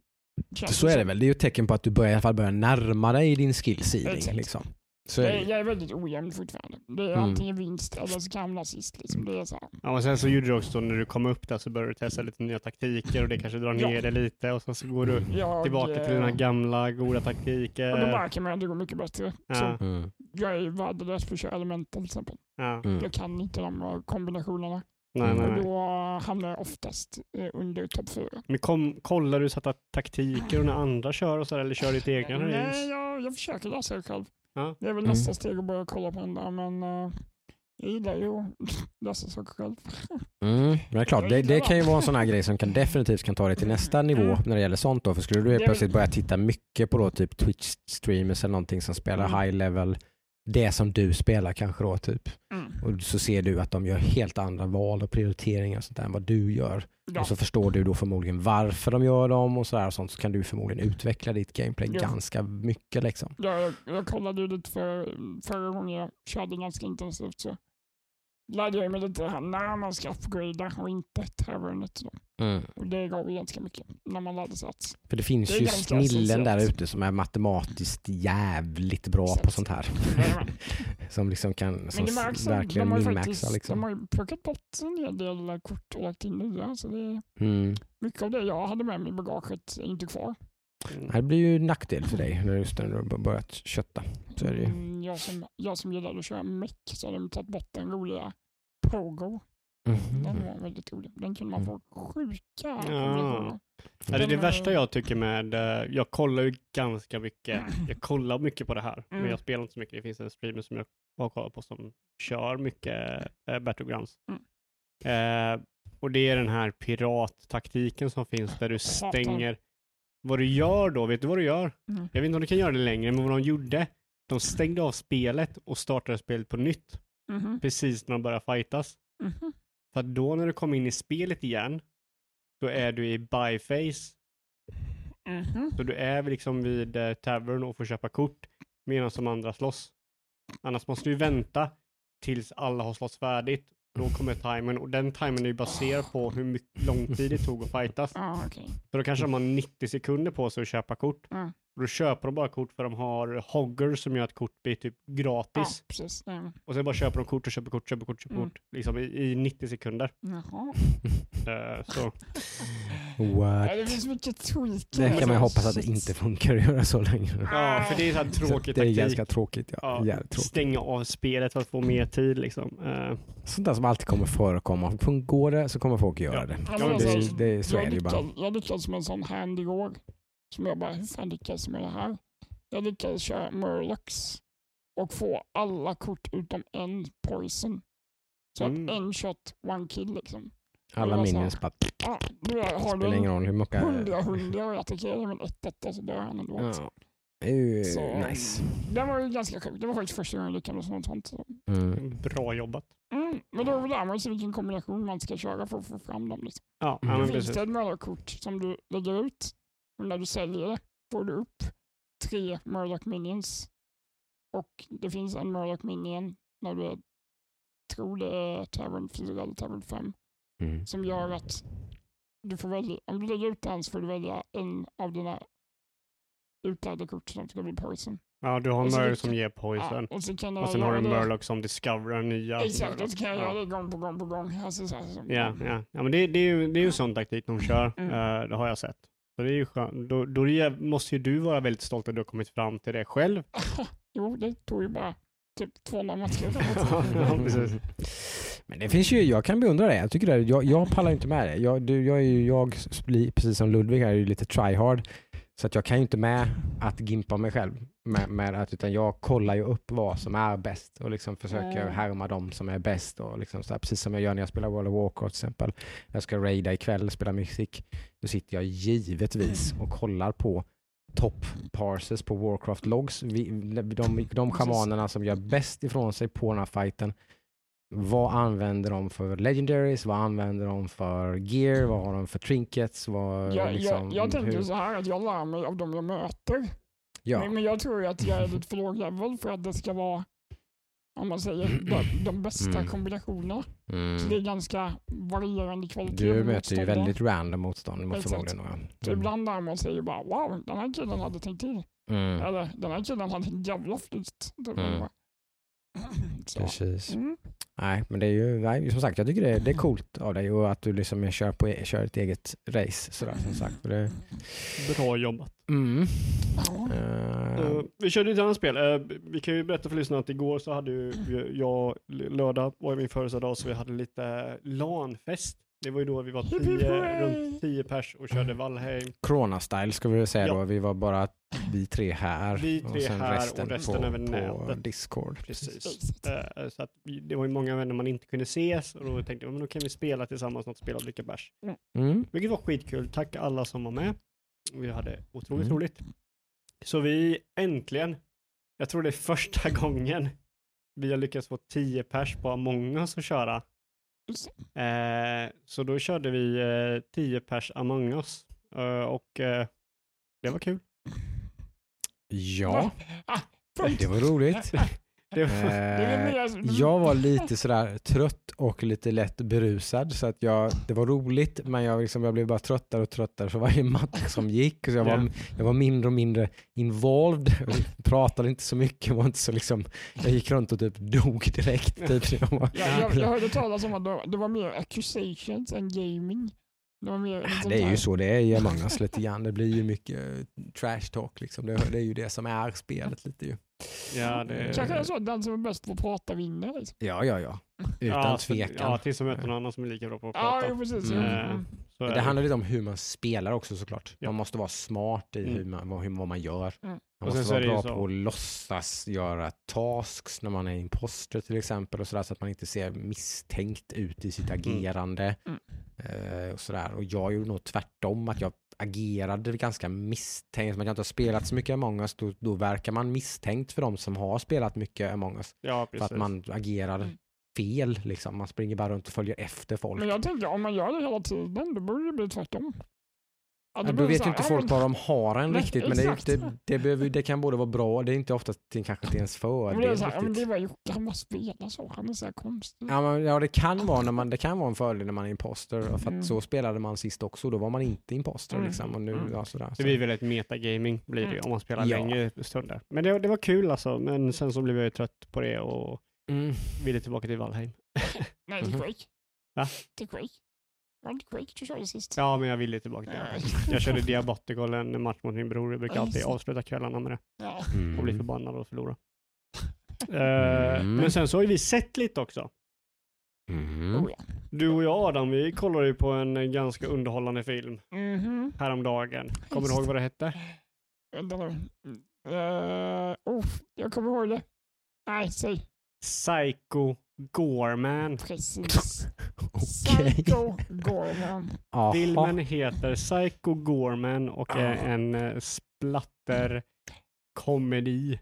Så är det väl. Det är ju ett tecken på att du börjar, i alla fall börjar närma dig din skill ceiling. Exakt. Liksom. Så är det Jag, är väldigt ojämn fortfarande. Det är Mm. antingen vinst eller så hamna sist. Liksom. Det är så här. Ja, och sen så gjorde du också när du kom upp där så började du testa lite nya taktiker och det kanske drar Ja. ner det lite och sen så går du Jag, tillbaka till dina gamla goda Och då taktiker. märker man att det går mycket bättre. Ja. Så Mm. jag är värdelös på att köra element till exempel. Ja. Mm. Jag kan inte de kombinationerna. Nej, nej, Och nej. då hamnar jag oftast eh, under topp fyra. Men kom, kollar du så att taktiker och när andra kör och så där, eller kör ditt egna Nej, jag, jag försöker läsa det själv. Ja. Det är väl Mm. nästa steg att börja kolla på andra, men eh, jag gillar ju att läsa saker själv. Mm, men det är klart, det, det kan ju vara en sån här grej som kan definitivt kan ta dig till nästa nivå Mm. när det gäller sånt då. För skulle du plötsligt börja titta mycket på då typ Twitch streamers eller någonting som spelar Mm. high level, det som du spelar kanske då typ. Mm. Och så ser du att de gör helt andra val och prioriteringar och sånt där än vad du gör. Ja. Och så förstår du då förmodligen varför de gör dem och sådär och sånt. Så kan du förmodligen utveckla ditt gameplay Ja. ganska mycket liksom. Jag, jag, jag kollade ju lite för, förra gången jag körde ganska intensivt så lärde jag mig lite här när man ska upgrada och inte tavernet. Då. Mm. Och det gav ju ganska mycket när man lärde sig att För det finns Det ju snillen där ute som är matematiskt jävligt bra på Exakt. sånt här. Som liksom kan som märks verkligen minmaxa liksom. de har ju plockat bort en hel del kort och lagt in nya. Så det är, Mm. mycket av det jag hade med mig i bagaget är inte kvar. Mm. Det blir ju nackdel för dig när just när du har börjat kötta. Så är det ju. Mm, jag, som, jag som gillade att köra meck så hade de tagit bort den roliga Pogo. Den Mhm. var väldigt rolig. Den kunde man Mm. få sjuka Ja. Ja, det är det Den, värsta eh, jag tycker med, eh, jag kollar ju ganska mycket, jag kollar mycket på det här, men Mm. jag spelar inte så mycket. Det finns en streamer som jag har kollat på som kör mycket äh, Battlegrounds. Mm. Eh, och det är den här pirattaktiken som finns där du stänger, vad du gör då, vet du vad du gör? Mm. Jag vet inte om du kan göra det längre, men vad de gjorde, de stängde av spelet och startade spelet på nytt, Mhm, precis när de började fightas. mhm. För att då när du kommer in i spelet igen, då är du i buy-face Mhm. Så du är liksom vid eh, tavern och får köpa kort medan de andra slåss. Annars måste du vänta tills alla har slåss färdigt. Då kommer timern och den timern är ju baserad på hur mycket lång tid det tog att fightas. Ah, okej. Så då kanske de har 90 sekunder på sig att köpa kort. Ja. Och då köper de bara kort för de har hogger som gör att kort blir typ Ja, gratis. precis. Ja. Och sen bara köper de kort och köper kort, köper kort, köper Mm. kort. Liksom i, i 90 sekunder. Jaha. Eh, så. What? Ja, det finns mycket tweaking. Det kan man hoppas att det inte funkar att göra så länge. Ja, för det är så här Så tråkig det är ganska tråkigt. Ja. Ja, tråkigt. stänga av spelet för att få mer tid liksom. Eh, Sånt där som alltid kommer förekomma. Går det så kommer folk göra Ja. det. Ja, Ja, det, alltså, det, så jag, är det ju bara. jag lyckades med en sån hand igår. Som jag bara, hur fan lyckades med det här? Jag lyckades köra Murlocs och få alla kort utom en poison. Så Mm. att en shot, one kill liksom. Alla minions bara, Ja, du har spelar du ingen roll hur mycket... hundra hundra och jag attackerar med ett detta så dör han ändå. Är ju Så, nice. Det var ju ganska sjukt. Det var faktiskt första gången jag lyckades med något sånt. Så. Mm. bra jobbat. Mm, men då lär man sig vilken kombination man ska köra för att få fram dem. Liksom. Ja, Mm. Det finns det ett Murloc-kort som du lägger ut och när du säljer det får du upp tre Murloc Minions. Och det finns en Murloc Minion när du är, tror det är Tavern 4 eller Tavern 5 Mm. som gör att du får välja, om du lägger ut den så får du välja en av dina utlärda kort som ska bli poison. Ja, du har en Murloc som ger Ja, poison. och så kan och sen har du en Murloc som discoverar nya. Exakt, och så kan jag ja. göra det gång på gång på gång. Alltså, så här, så, Ja, ja. ja men det, det, är ju, det är ju sån taktik de kör. Mm. Eh, det har jag sett. Så det är ju skönt. Då, då måste ju du vara väldigt stolt att du har kommit fram till det själv. Jo, det tog ju bara typ 200 matcher. ja, precis. Men det finns ju, jag kan beundra det. Jag, tycker det jag, jag pallar inte med det. Jag, du, jag är ju, jag, precis som Ludvig här, är ju lite tryhard. Så att jag kan ju inte med att gimpa mig själv. Med, med att, utan jag kollar ju upp vad som är bäst och liksom försöker Mm. härma dem som är bäst. Och liksom så här, precis som jag gör när jag spelar World of Warcraft till exempel. Jag ska raida ikväll, spela musik. Då sitter jag givetvis och kollar på top parsers på Warcraft logs. Vi, de, de, de schamanerna som gör bäst ifrån sig på den här fighten vad använder de för legendaries, vad använder de för gear, vad har de för trinkets, vad Jag, liksom, jag, jag tänker hur- så här att jag lär mig av de jag möter. Ja, Men, men jag tror att jag är lite för låg level för att det ska vara, om man säger, de, de bästa Mm. kombinationerna. Så mm. det är ganska varierande kvalitet. du möter ju väldigt random motstånd mot förmodligen. va? Så Mm. ibland lär man ju bara wow, den här killen hade tänkt till. Mm. Eller den här killen hade en jävla flyt. Typ. Mm. Så. Precis. Nej, men det är ju, nej, som sagt, jag tycker det, det är coolt av dig och att du liksom kör, på, kör ett eget race. Sådär, som sagt. För Det, Bra jobbat. mm. Eh, vi körde ett annat spel. Eh, vi kan ju berätta för lyssnarna att igår så hade ju jag, lördag var min födelsedag, så vi hade lite LAN-fest. Det var ju då vi var tio, runt 10 pers och körde Valheim. Corona-style ska vi väl säga Ja. då. Vi var bara vi tre här. Vi tre och sen här och resten, resten på, över på nätet. Discord. Precis. Eh, så att vi, det var ju många vänner man inte kunde ses och då tänkte jag, men då kan vi spela tillsammans något spel och dricka bärs. Mm. Vilket var skitkul. Tack alla som var med. Vi hade otroligt Mm. roligt. Så vi äntligen, jag tror det är första gången vi har lyckats få 10 pers på Among us att köra. Eh, så då körde vi eh, 10 pers Among us. Eh, och eh, det var kul. Ja, Ah, det var roligt. Det var, Eh, jag var lite sådär trött och lite lätt berusad så att jag, det var roligt men jag, liksom, jag blev bara tröttare och tröttare för varje match som gick. Så jag, Ja. var, jag var mindre och mindre involved, pratade inte så mycket, var inte så liksom, jag gick runt och typ dog direkt. Typ. Jag var, Jag, jag, jag hörde talas om att det, var mer accusations än gaming. Det, mer, Ja, sånt Det är ju så det är i Among us lite grann. Det blir ju mycket eh, trash talk liksom. Det, det är ju det som är spelet lite ju. Ja, det, Kanske är så att den som är bäst på att prata vinner. Liksom. Ja, ja, ja. Utan ja, tvekan. Ja, tills de möter någon annan som är lika bra på att Ja, prata. jo, precis. Mm. Ja. Eh, Mm. så är Men det handlar lite om hur man spelar också såklart. Ja. Man måste vara smart i Mm. hur man, vad, hur, vad man gör. Mm. Man måste vara det bra på att låtsas göra tasks när man är imposter till exempel och sådär så att man inte ser misstänkt ut i sitt agerande. Mm. Eh, och, sådär. och jag gjorde nog tvärtom, att jag agerade ganska misstänkt. Man kan inte ha spelat så mycket Among us, då, då verkar man misstänkt för de som har spelat mycket Among us. Ja, För precis. att man agerar Mm. fel, liksom. man springer bara runt och följer efter folk. Men jag tänker om man gör det hela tiden, då borde det bli tvärtom. Ja, då då det vet ju inte folk vad de har en Nej, riktigt, men det, inte- det, behöver, det kan både vara bra, det är inte ofta till, kanske till ens Men det, är fördel så här, ja, men det var Jocke, han bara spelar så. Han är så här konstig. Ja, men, ja, det kan vara när man, det kan vara en fördel när man är imposter, för att Mm. så spelade man sist också, då var man inte imposter Mm. liksom, och nu, Mm. ja, sådär. Det Så. blir väl ett metagaming blir det Mm. om man spelar Ja. längre stunder. Men det, det var kul alltså, men sen så blev jag ju trött på det och Mm. ville tillbaka till Valheim. Nej, till Mhm. Quake. Va? Till Quake. Var det inte Quake du körde sist? Ja, men jag ville tillbaka till. Valheim. Jag körde Diabotical en match mot min bror. Jag brukar alltid det. avsluta kvällarna med det Ja. och bli Mm. förbannad och förlora. Eh, Mm. Men sen så har ju vi sett lite också. Mm. Oh. Du och jag Adam, vi kollade ju på en ganska underhållande film Mhm. häromdagen. Kommer du ihåg vad det hette? Vänta nu. Uh, oh, jag kommer ihåg det. Nej, säg. Psycho Gorman. Precis. Okej. Psycho Gorman. Filmen heter Psycho Gorman och är Ah. en eh, splatter komedi.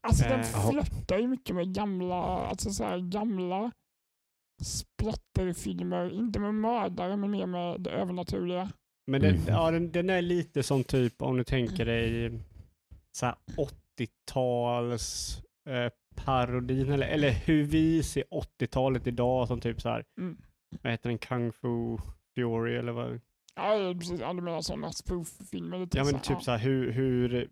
Alltså den Eh, flörtar ju mycket med gamla, alltså så här gamla splatterfilmer. Inte med mördare, men mer med det övernaturliga. Men den, Mm. ja, den, den är lite som typ om du tänker dig så här 80-tals eh, parodin eller, eller hur vi ser 80-talet idag som typ så här, Mm. vad heter den, Kung Fu Fury eller vad? Ja, precis. Ja, du menar sådana spoof-filmer. lite Ja så men här, typ så här hur, hur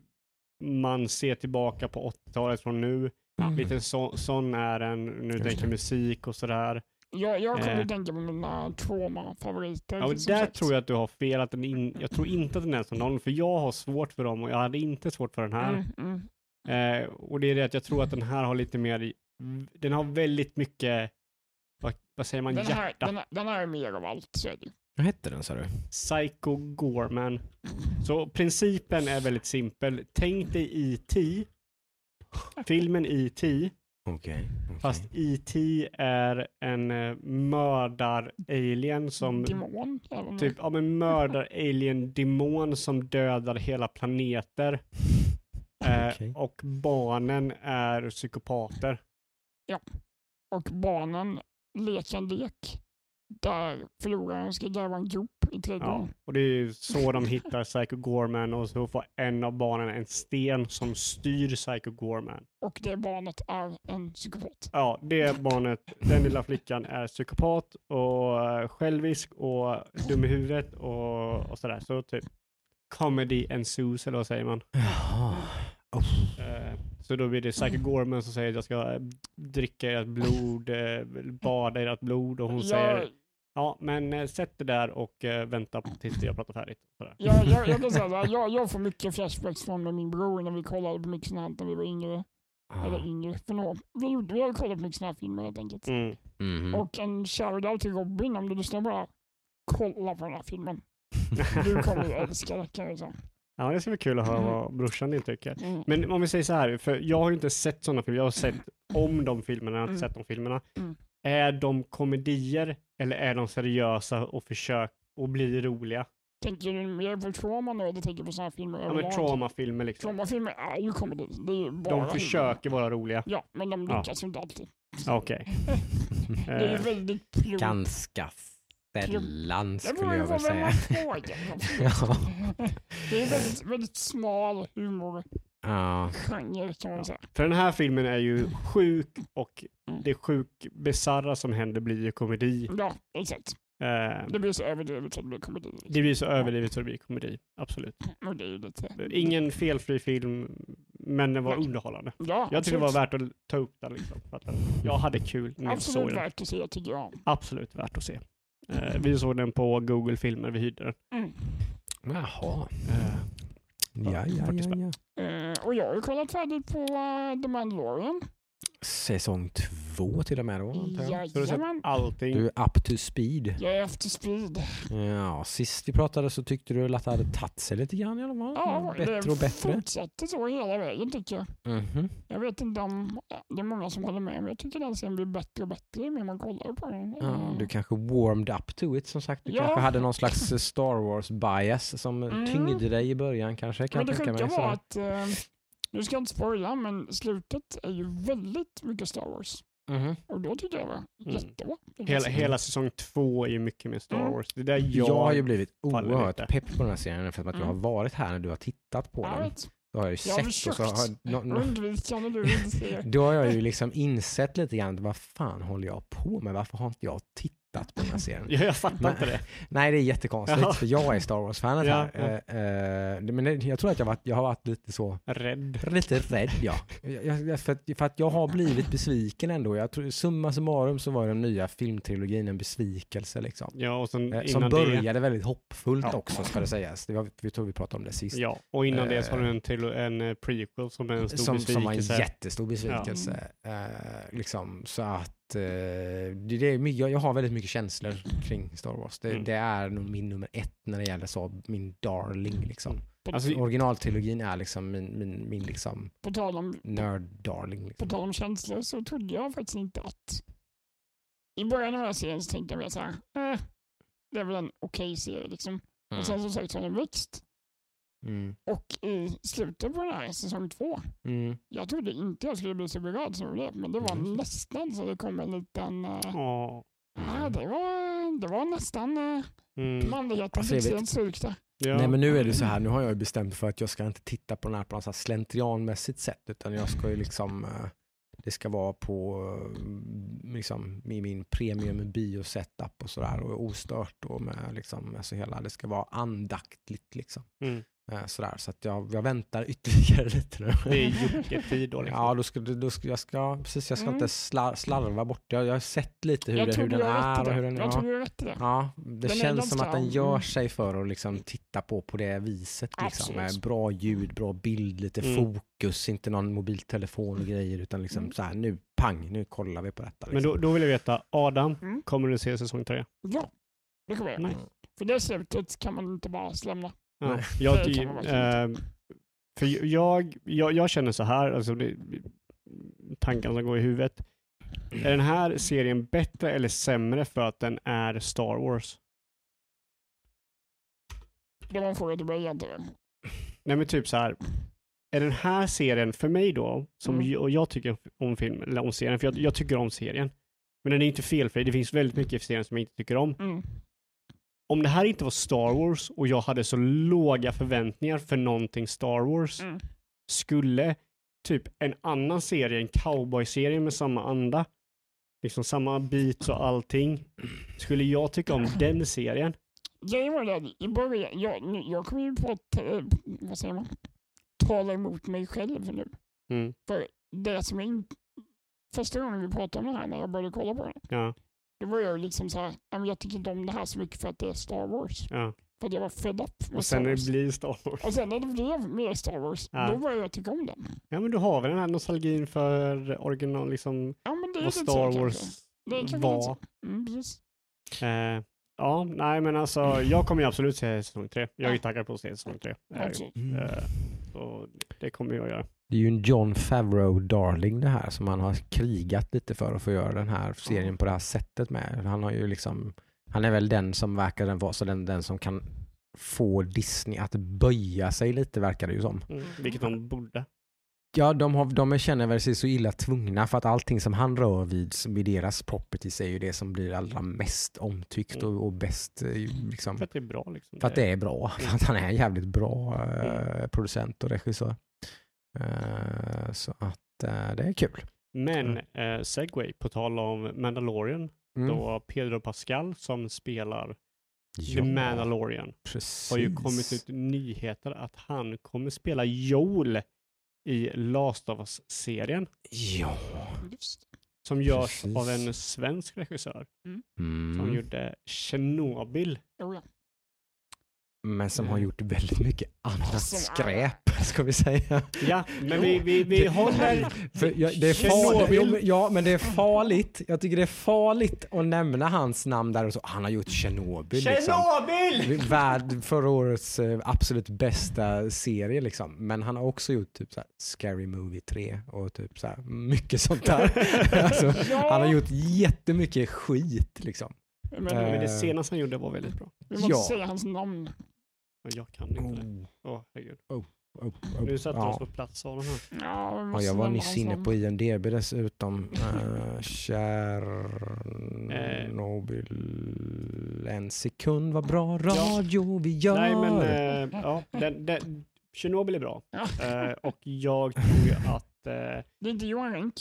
man ser tillbaka på 80-talet från nu. Mm. Lite så, sån är den, nu Just tänker det. musik och sådär. Jag, jag kommer Eh. att tänka på mina trauma-favoriter. Ja, och där sagt. tror jag att du har fel. Att den in, jag tror inte att den är som någon, för jag har svårt för dem och jag hade inte svårt för den här. Mm, mm. Eh, och det är det att jag tror att den här har lite mer, den har väldigt mycket, vad, vad säger man, Den, här, hjärta. den, här- den här är mer av allt, så är det ju. Vad hette den sa du? Psycho Gorman. Så principen är väldigt simpel. Tänk dig E.T. Filmen E.T. Okej. okej. Fast E.T. är en eh, mördar-alien som Demon. typ, ja men mördar-alien-demon som dödar hela planeter. Eh, Okej. Och barnen är psykopater. och barnen leker en lek där förloraren ska gräva en grop i Ja, trädgården. och det är ju så de hittar Psycho Gorman och så får en av barnen en sten som styr Psycho Gorman. Och det barnet är en psykopat. Ja, det barnet, den lilla flickan är psykopat och självisk och dum i huvudet och, och sådär. Så typ comedy ensues, eller vad säger man? Jaha. Oh. Så då blir det Psycho Gorman som säger att jag ska eh, dricka ert blod, eh, bada i ert blod och hon säger Jag, ja men sätt det där och vänta tills jag pratar färdigt. Sådär. jag, jag, jag, kan säga så här, jag, jag får mycket flashbacks från med min bror när vi kollade på mycket sånt när vi var yngre. Eller yngre, för några, vi, vi har kollat på mycket såna här filmer helt enkelt. Mm. Mhm. Och en shoutout till Robin om du lyssnar bara. Kolla på den här filmen. Du kommer att älska det kan jag säga. Ja det ska bli kul att höra vad brorsan din tycker. Mm. Men om vi säger så här, för jag har ju inte sett sådana filmer, jag har sett om de filmerna, jag har inte Mm. sett de filmerna. Mm. Är de komedier eller är de seriösa och försök och bli roliga? Tänker du mer på trauma nu eller tänker du på sådana här filmer Ja men traumafilmer liksom. Traumafilmer är ju komedi. Det är ju bara De försöker vara roliga. Ja, men de Ja. lyckas ju inte alltid. Okej. Det är ju Eh, väldigt plumpt. Ganska sällan Det skulle jag väl säga. Ja. Det är väldigt, väldigt smal humorgenre Ja. kan man säga. För den här filmen är ju sjuk och Mm. det sjuk bizarra som händer blir ju komedi. Ja, exakt. Eh, Det blir så överdrivet så det blir komedi. det blir så överdrivet så det blir komedi. Absolut. Och det är ju lite... Ingen felfri film, men den var Nej. underhållande. Ja, Jag tyckte det var absolut. värt att ta upp den. Liksom, för att jag hade kul när jag såg Absolut den. värt att se tycker jag. Absolut värt att se. Eh, vi såg den på Google Filmer, vi hyrde den. Mm. Jaha. Eh, Ja, ja, 40 ja, ja. Eh, och jag har ju kollat färdigt på uh, The Mandalorian. Säsong två till och med då, antar jag. så du sett allting? Du är up to speed. Jag är efter speed. Ja, sist vi pratade så tyckte du att det hade tagit sig lite grann i alla fall. Ja, bättre det och bättre. fortsätter så hela vägen tycker jag. Mhm. Jag vet inte om det är många som håller med, men jag tycker den serien blir bättre och bättre ju mer man kollar på den. Ja, du kanske warmed up to it som sagt. Du Ja. kanske hade någon slags eh, Star Wars bias som Mm. tyngde dig i början kanske. Kan men det jag tänka sjuka var att, eh, nu ska jag inte spoila, men slutet är ju väldigt mycket Star Wars. Mhm. Och då tyckte jag det var Mm. jättebra. Hela, hela säsong två är ju mycket med Star Mm. Wars. Det där Jag, jag... har ju blivit oerhört pepp på den här serien för att jag har Mm. varit här när du har tittat på Jag den. vet, Då har jag ju Jag har sett och så har, försökt. no, no, då har jag ju liksom insett lite grann, vad fan håller jag på med? Varför har inte jag tittat på den här serien? Ja, jag fattar Men- inte det. Nej, det är jättekonstigt Jaha. för jag är Star Wars-fanet Ja, här. ja. Eh, eh, men jag tror att jag, varit, jag har varit lite så, Rädd. lite rädd ja. Jag, för, att, för att jag har blivit besviken ändå. Jag tror, summa summarum så var den nya filmtrilogin en besvikelse liksom. Ja, och sen Eh, Som innan det... började väldigt hoppfullt Ja. också ska det sägas. Det var, vi tror vi pratade om det sist. Ja, och innan det så har du en, till, en prequel som är en stor som, som var en besvikelse. jättestor besvikelse. Liksom, så att det, det är, jag, jag har väldigt mycket känslor kring Star Wars. Det, Mm. det är min nummer ett när det gäller så, min darling. Liksom. Alltså, Originaltrilogin är liksom min, min, min liksom På tal om, nörd-darling. på Liksom. tal om känslor så trodde jag faktiskt inte att... I början av den här serien så tänkte jag så här, eh, det är väl en okej serie liksom. Och sen som sagt så har den växt. Mm. Och i slutet på den här säsong två, Mm. jag trodde inte jag skulle bli så berörd som jag blev, men det var Mm. nästan så det kom en liten... Uh, Åh. ja, det, var, det var nästan uh, Mm. manligheten Alltså, jag fick sig en där. Ja. Nej men nu är det så här, nu har jag ju bestämt för att jag ska inte titta på den här på något slentrianmässigt sätt utan jag ska ju liksom eh, det ska vara på eh, liksom, i min premium bio setup och sådär och ostört och med liksom, alltså hela, det ska vara andaktligt liksom. Mm. Eh, Sådär, så att jag, jag väntar ytterligare lite nu. Det är Jocke-tid då liksom. Ja, då ska, då ska, jag ska, precis, jag ska Mm. inte slar, slarva bort det. Jag, jag har sett lite hur, Jag det, hur den är och hur det. den Jag ja. tror du har rätt i det. Ja, det Den känns som att den gör sig för att liksom titta på på det viset. Liksom, med bra ljud, bra bild, lite Mm. fokus, inte någon mobiltelefon och grejer utan liksom Mm. så här nu, pang, nu kollar vi på detta. Men Liksom. då, då vill jag veta, Adam, Mm. kommer du se säsong tre? Ja, det kommer jag. Nej. För det slutet kan man inte bara lämna. Ja. Jag, eh, för jag, jag, jag känner så här, alltså det, tankarna som går i huvudet. Är den här serien bättre eller sämre för att den är Star Wars? Det var en fråga till mig egentligen. Nej men typ så här. Är den här serien för mig då, som Mm. jag, och jag tycker om film, eller om serien, för jag, jag tycker om serien. Men den är inte felfri. Det finns väldigt mycket i serien som jag inte tycker om. Mm. Om det här inte var Star Wars och jag hade så låga förväntningar för någonting Star Wars, Mm. skulle typ en annan serie, en cowboy-serie med samma anda, liksom samma beats och allting, skulle jag tycka om den serien? Grejen var det, i början, jag, jag kommer ju på att, eh, vad säger man, tala emot mig själv nu. Mm. För det som jag första gången vi pratade om det här när jag började kolla på det, Ja, då var jag liksom så här, "Ja, men jag tycker inte om det här så mycket för att det är Star Wars. ja. För att jag var fed up med Och sen när det blir Star Wars. Och sen när det blev mer Star Wars, Ja. då började jag tycka om den. Ja, men du har väl den här nostalgin för original, liksom Ja, men det är vad Star så Wars kanske. Det var. Mm. Eh, ja, nej men alltså jag kommer ju absolut se säsong tre. Jag är ju taggad på att se säsong tre. Absolut. eh, så det kommer jag göra. Det är ju en John Favreau darling det här som han har krigat lite för att få göra den här serien på det här sättet med. Han har ju liksom, han är väl den som verkar den vara så den, den som kan få Disney att böja sig lite verkar det ju som. Mm. Vilket de borde. Ja, de, har, de känner väl sig så illa tvungna för att allting som han rör vid, vid deras properties är ju det som blir allra mest omtyckt och, och bäst. eh, Liksom. För att det är bra liksom. För att det är bra. För att han är en jävligt bra eh, Mm. producent och regissör. Eh, så att eh, det är kul. Men eh, Segway, på tal om Mandalorian, Mm. då Pedro Pascal som spelar Ja, The Mandalorian precis. har ju kommit ut nyheter att han kommer spela Joel i Last of Us-serien Ja. Som görs Precis. av en svensk regissör som Mm. gjorde Chernobyl. Jo, ja. Men som har gjort väldigt mycket annat skräp, ska vi säga. Ja, men vi, vi, vi håller... För jag, det är farligt, ja, men det är farligt. Jag tycker det är farligt att nämna hans namn där och så. Han har gjort Tjernobyl. Liksom. Tjernobyl! Värd förra årets eh, absolut bästa serie liksom. Men han har också gjort typ så här, Scary Movie 3 och typ så här, mycket sånt där. alltså, Ja. han har gjort jättemycket skit liksom. Men, Eh, Men det senaste han gjorde var väldigt bra. vi måste ja. säga hans namn. Men jag kan inte det. Oh, Åh, herregud. oh, oh. Nu satte Ja. oss på plats av den här. Ja, Ja, jag var nyss inne på IMDB dessutom. Uh, Tjernobyl. En sekund, vad bra radio vi gör. Nej, men eh, ja, den, den, Tjernobyl är bra. Ja. Eh, och jag tror att eh, Det är inte Johan Renck.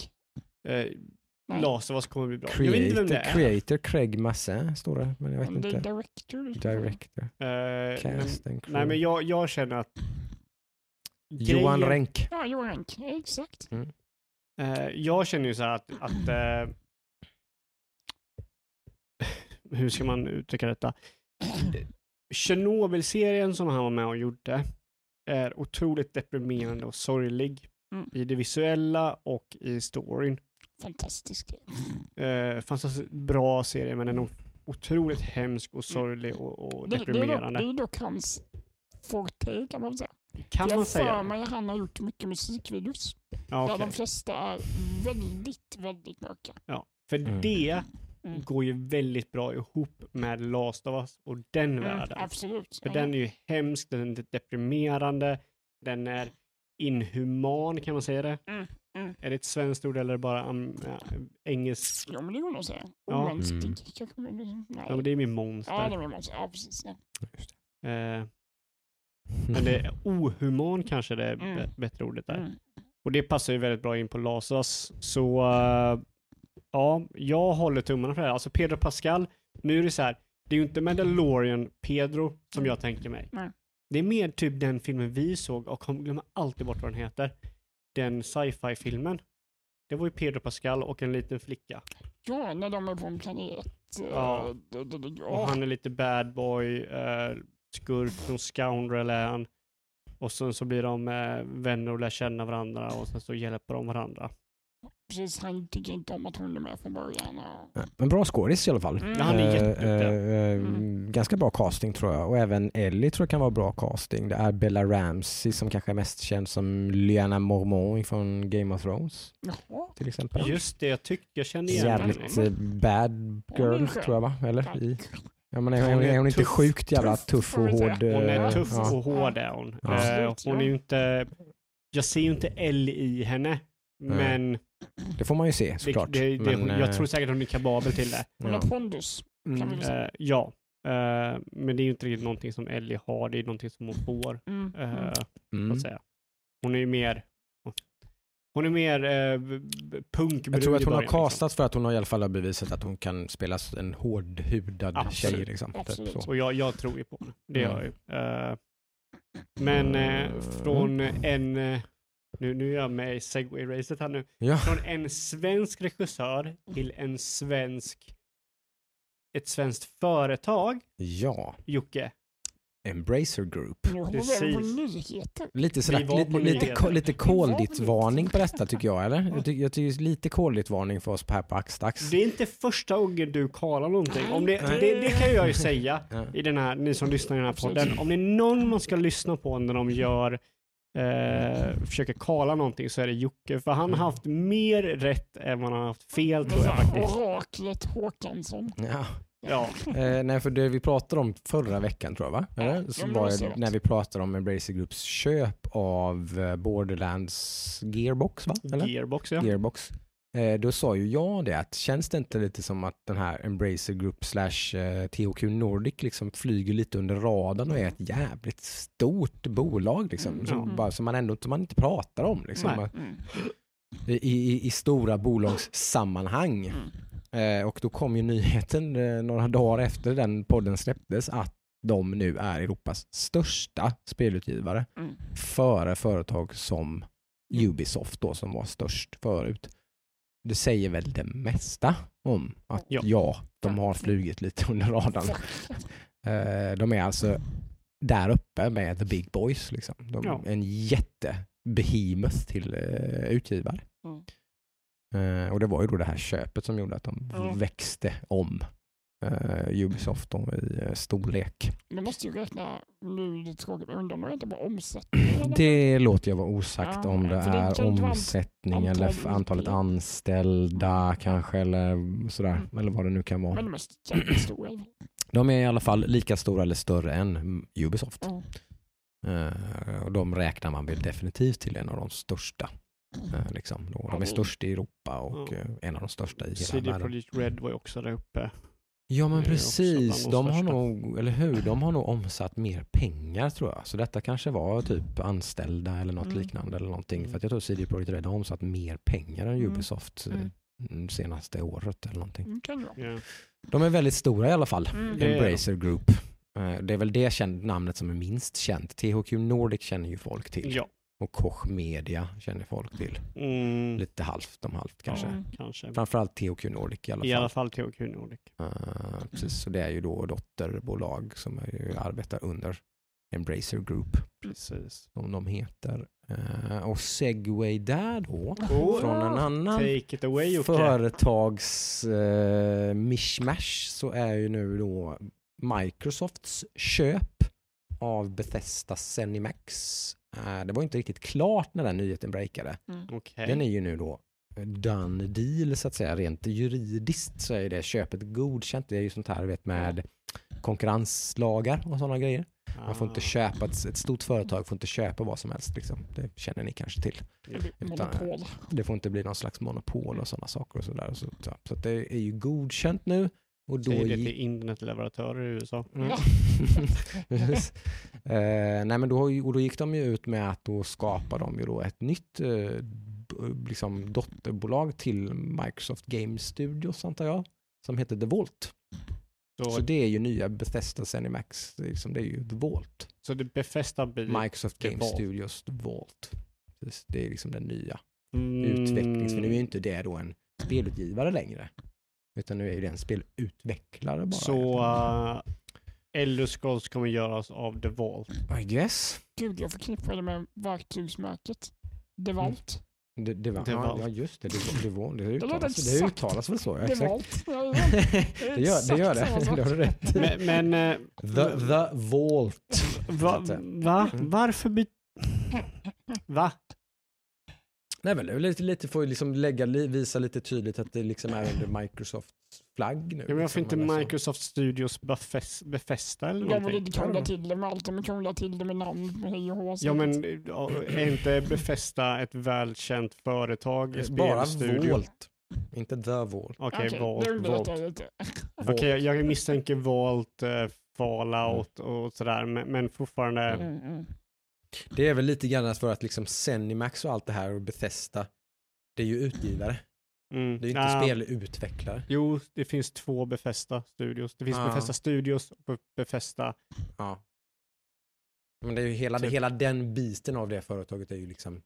Eh, Us kommer bli bra. Jag vet inte vem creator, det är. creator Craig Masse står det, men jag vet inte. director. Director. Eh, men, Cast and crew. nej, men jag, jag känner att Johan grejen- Renck. Ja, Johan Renck. Ja, Exakt. Eh, jag känner ju så här att, att eh, hur ska man uttrycka detta? Tjernobyl-serien som han var med och gjorde är otroligt deprimerande och sorglig Mm. i det visuella och i storyn. Fantastisk. Eh, fantastiskt bra serie men den är otroligt hemsk och sorglig och, och Det, det, är dock, det deprimerande. är dock hans forte kan man säga. Kan jag man för säga. mig att han har gjort mycket musikvideos. Ja, Där okej. de flesta är väldigt, väldigt mörka. ja, för Mm. det Mm. går ju väldigt bra ihop med Last of Us och den Mm, världen. absolut. För Ja. den är ju hemsk, den är deprimerande, den är inhuman, kan man säga det? Mm, mm. Är det ett svenskt ord eller bara um, ja, engelskt? Ja, men det går nog att säga. Ja. Mm. Nej. Ja, men det är min monster. Ja, det man säga. Ja, precis. Ja. eh, men det är ohuman kanske det är Mm. bättre ordet där. Mm. Och det passar ju väldigt bra in på Lasas. Så eh, ja, jag håller tummarna för det här. Alltså Pedro Pascal, nu är det så här, det är ju inte Mandalorian Pedro som jag tänker mig. Nej. Det är mer typ den filmen vi såg och kom, glömmer alltid bort vad den heter. Den sci-fi filmen. Det var ju Pedro Pascal och en liten flicka. ja, när de är på en planet. eh, Ja. Och han är lite bad boy, eh, skurk, som scoundrel är han. Och sen så blir de eh, vänner och lär känna varandra och sen så hjälper de varandra. Precis, han tycker inte om att hon är med från början. Och... Men bra skådis i alla fall. Mm. Ja, han är Eh, jätteduktig. eh, Mm. Ganska bra casting tror jag. Och även Ellie tror jag kan vara bra casting. Det är Bella Ramsey som kanske är mest känd som Lyanna Mormont från Game of Thrones Jaha. till exempel. Just det, jag tyckte jag kände igen Jävligt henne. eh, bad girl tror jag va? Eller? I, ja, men är, Hon hon, är är hon inte tuff. sjukt jävla Tuff, tuff och hård? Hon är eh, tuff ja. och hård är hon. Ja. Eh, hon är ju inte... Jag ser ju inte Ellie i henne. Men Det får man ju se såklart. det, det, Men, jag eh, tror säkert hon är kapabel till det. Hon har ja. pondus. Kan Mm. Eh, ja, Eh, men det är ju inte riktigt någonting som Ellie har, det är någonting som hon får. Mm. eh, Mm. Mm. att säga. Hon är ju mer hon är mer eh, punkbrud Jag tror att hon har början, liksom. för att hon har i alla fall har bevisat att hon kan spela en hårdhudad Absolut. tjej. Liksom, typ Absolut. så. Och jag, jag tror ju på henne. Det Mm. gör jag ju. Eh, men från en, nu, nu är jag med i segway-racet här nu. Ja. Från en svensk regissör till en svensk, ett svenskt företag, ja, Jocke. Embracer Group. Precis. nyheter. Lite, sådär, lite, lite, lite kolditvarning på detta tycker jag, eller? Jag tycker, jag tycker lite kolditvarning för oss här på Axdax. Det är inte första gången du kallar någonting. Om det, det, det kan jag ju säga i den här, ni som lyssnar i den här podden. Om det är någon man ska lyssna på när de gör eh, försöker kala någonting så är det Jocke. För han har haft mer rätt än vad han har haft fel tror jag faktiskt. Oraklet Håkansson. Ja. Ja, Eh, nej, för det vi pratade om förra veckan tror jag, va? Ja, Så var det när vi pratade om Embracer Groups köp av eh, Borderlands Gearbox, va? Eller? Gearbox ja. Gearbox. Eh, då sa ju jag det att känns det inte lite som att den här Embracer Group slash eh, THQ Nordic liksom flyger lite under radarn och är ett jävligt stort bolag liksom, som, Mm. bara, som man ändå som man inte pratar om liksom. Mm. i, i, i stora bolagssammanhang. Mm. Eh, och då kom ju nyheten eh, några dagar efter den podden släpptes att de nu är Europas största spelutgivare Mm. före företag som Ubisoft då som var störst förut. Det säger väl det mesta om att ja, Ja. de har flugit lite under radarn. Eh, de är alltså där uppe med the big boys. Liksom. De, Ja. En jättebehemoth till eh, utgivare. Mm. Eh, och det var ju då det här köpet som gjorde att de Mm. växte om eh, Ubisoft då, i eh, storlek. Du måste ju räkna, nu det tråkigt, men undrar om det inte bara omsättningen? Det låter jag vara osagt Ja, om det det är omsättning eller antal antalet utbildade. anställda kanske eller sådär. Mm. Eller vad det nu kan vara. Men de är jättestora i alla fall. De är i alla fall lika stora eller större än mm, Ubisoft. Ja. Eh, och de räknar man väl definitivt till en av de största. eh, liksom. De är störst i Europa och eh, en av de största i hela CD världen. Projekt Red var ju också där uppe. Ja men precis, de har nog, eller hur, de har nog omsatt mer pengar tror jag. Så detta kanske var typ anställda eller något Mm. liknande eller någonting. Mm. För att jag tror CD Projekt Red har omsatt mer pengar än Mm. Ubisoft eh, Mm. mm, senaste året eller någonting. Mm, kan det vara. Ja. De är väldigt stora i alla fall, Mm. Embracer Group. Eh, Det är väl det känd, namnet som är minst känt. THQ Nordic känner ju folk till. ja. Och Koch Media känner folk till. Mm, Lite halvt om halvt kanske. Ja. kanske. Framförallt THQ Nordic i alla fall. I alla fall THQ Nordic. Eh, precis, så det är ju då dotterbolag som arbetar under Embracer Group Precis. som de heter. Eh, och Segway där då, Oh, från en annan away Jocke. företags eh, mishmash så är ju nu då Microsofts köp av Bethesda Zenimax. Eh, det var inte riktigt klart när den nyheten breakade. Mm. Okej. Den är ju nu då done deal så att säga. Rent juridiskt så är det köpet godkänt. Det är ju sånt här vet med konkurrenslagar och sådana grejer. Man får inte Ah, köpa, ett, ett stort företag får inte köpa vad som helst. Liksom. Det känner ni kanske till. Utan- Monopol. Det får inte bli någon slags monopol och sådana saker. Och så där. Så, så, så att det är ju godkänt nu. Och då Säg det till internetleverantörer i USA. Mm. Ja. Eh, nej men då, och då gick de ju ut med att då skapar de ju då ett nytt eh, liksom dotterbolag till Microsoft Game Studios antar jag. Som heter The Vault. Så, Så det är ju nya Bethesda Zenimax. Det är, liksom, det är ju The Vault. så det befästa blir... Microsoft The Game Vault. Studios The Vault. Det är liksom den nya Mm, utvecklings... För nu är ju inte det då en spelutgivare längre. Utan nu är ju det en spelutvecklare bara. Så uh, Elder Scrolls kommer göras av The Vault. I guess. Gud, jag förknippar det med verktygsmärket. Devalt. Det, det var, Det ja, var- ja just det, det, var- det, det, uttalas, det exakt. uttalas väl så? Ja, exakt. Ja, det, gör, det gör det, det har du rätt i. Men, men eh, The, the Vault. va, va? Mm. Varför by... Va? Nej, väl, det är väl lite, lite får liksom lägga, visa lite tydligt att det liksom är under Microsofts flagg nu. Ja, men varför liksom, inte så. Microsoft Studios befäst, befästa eller De vill någonting? inte krångla till det med allt, de är krångla till det med namn, med hej och hå. Ja men är inte Befästa ett välkänt företag? Bara? Volt, inte The Volt. Okej, Vault. underlättar lite. Okej, jag- jag misstänker Vault, eh, Fallout och sådär, men, men fortfarande. Mm, mm. Det är väl lite grann för att liksom Zenimax och allt det här och Bethesda, det är ju utgivare. Mm. Det är ju inte Ah, spelutvecklare. Jo, det finns två Befästa Studios. Det finns Ja. Befästa Studios och Befästa. Ja. Men det är ju hela, Typ. hela den biten av det företaget är ju liksom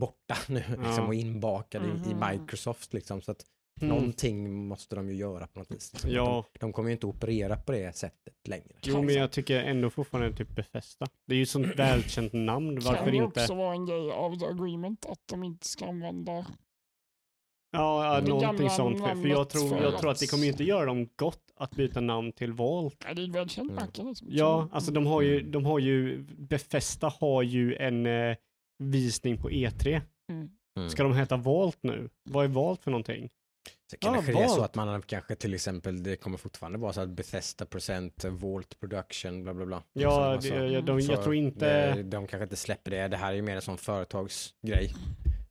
borta nu liksom, och inbakad i, i Mhm. Microsoft liksom. Så att Mm. någonting måste de ju göra på något vis. Liksom. Ja. De, de kommer ju inte operera på det sättet längre. Jo, men jag tycker ändå fortfarande typ Befästa. Det är ju ett sånt välkänt namn. Kan Varför det inte? också vara en grej av the agreement att de inte ska använda Ja, ja Det någonting sånt. För, för jag, tror, jag tror att att- det kommer ju inte göra dem gott att byta namn till Vault. Ja, det är ett välkänt Mm. märke. Liksom. Ja, Så- alltså de har ju, de har ju, Befästa har ju en eh, visning på E3. Mm. Mm. Ska de heta Vault nu? Vad är Vault för någonting? Så kanske Ja, det är så att man kanske till exempel, det kommer fortfarande vara så att Bethesda present, Vault production, bla bla bla. Ja, Så, det, alltså, jag, de, jag tror inte... Det, de kanske inte släpper det, det här är ju mer en sån företagsgrej.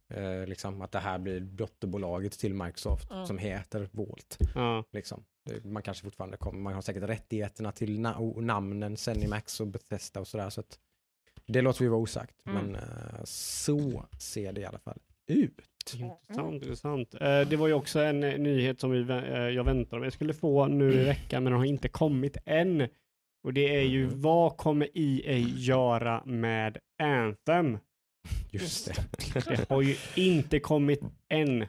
Eh, liksom, att det här blir dotterbolaget till Microsoft Ja. som heter Vault. Ja. Liksom. Man kanske fortfarande kommer, man har säkert rättigheterna till na och namnen Zenimax och Bethesda och sådär. Så att det låter vi vara osagt, Mm. men eh, så ser det i alla fall ut. Intressant, intressant. Eh, det var ju också en eh, nyhet som vi, eh, jag väntade mig jag skulle få nu i veckan, men den har inte kommit än. Och det är ju, Mhm. vad kommer EA göra med Anthem? Just det. Det har ju inte kommit än.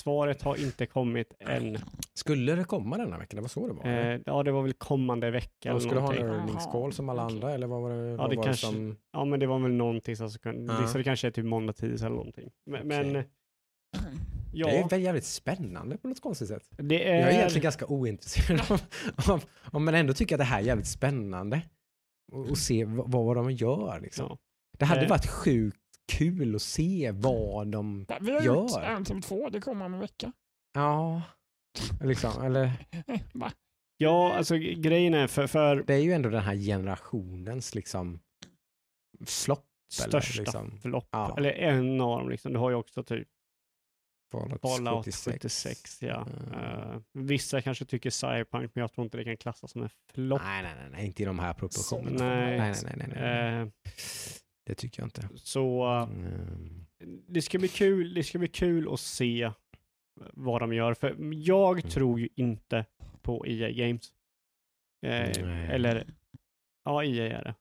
Svaret har inte kommit än. Skulle det komma denna vecka? Det var så det var? Eh, ja, det var väl kommande vecka De skulle ha en earnings call som alla andra eller vad var det? vad det var kanske- som... Ja, men det var väl någonting som kunde, Ja. så det kanske är typ måndag, tisdag eller någonting. Men, men Mm. Ja, Det är väl jävligt spännande på något konstigt sätt. det är... Jag är egentligen ganska ointresserad av, av, av men ändå tycker att det här är jävligt spännande. Och, och se vad, vad de gör liksom. Ja. Det hade Eh. varit sjukt kul att se vad de, Ja, Vi har Gör. gjort Anthem 2, det kommer om en vecka. ja, liksom, eller Va? Ja, alltså grejen är för, för det är ju ändå den här generationens liksom flopp. eller, största liksom. flopp, Ja. eller en av dem liksom. Du har ju också typ Fallout, Fallout 76. 76, ja. Mm. Eh, vissa kanske tycker Cyberpunk, men jag tror inte det kan klassas som en flopp. Nej, nej, nej, inte i de här proportionerna. Nej. nej, nej, nej, nej, nej. Eh, Det tycker jag inte. så Mm. det ska bli kul, det ska bli kul att se vad de gör. För jag Mm. tror ju inte på EA Games. Nej. eller, ja EA är det.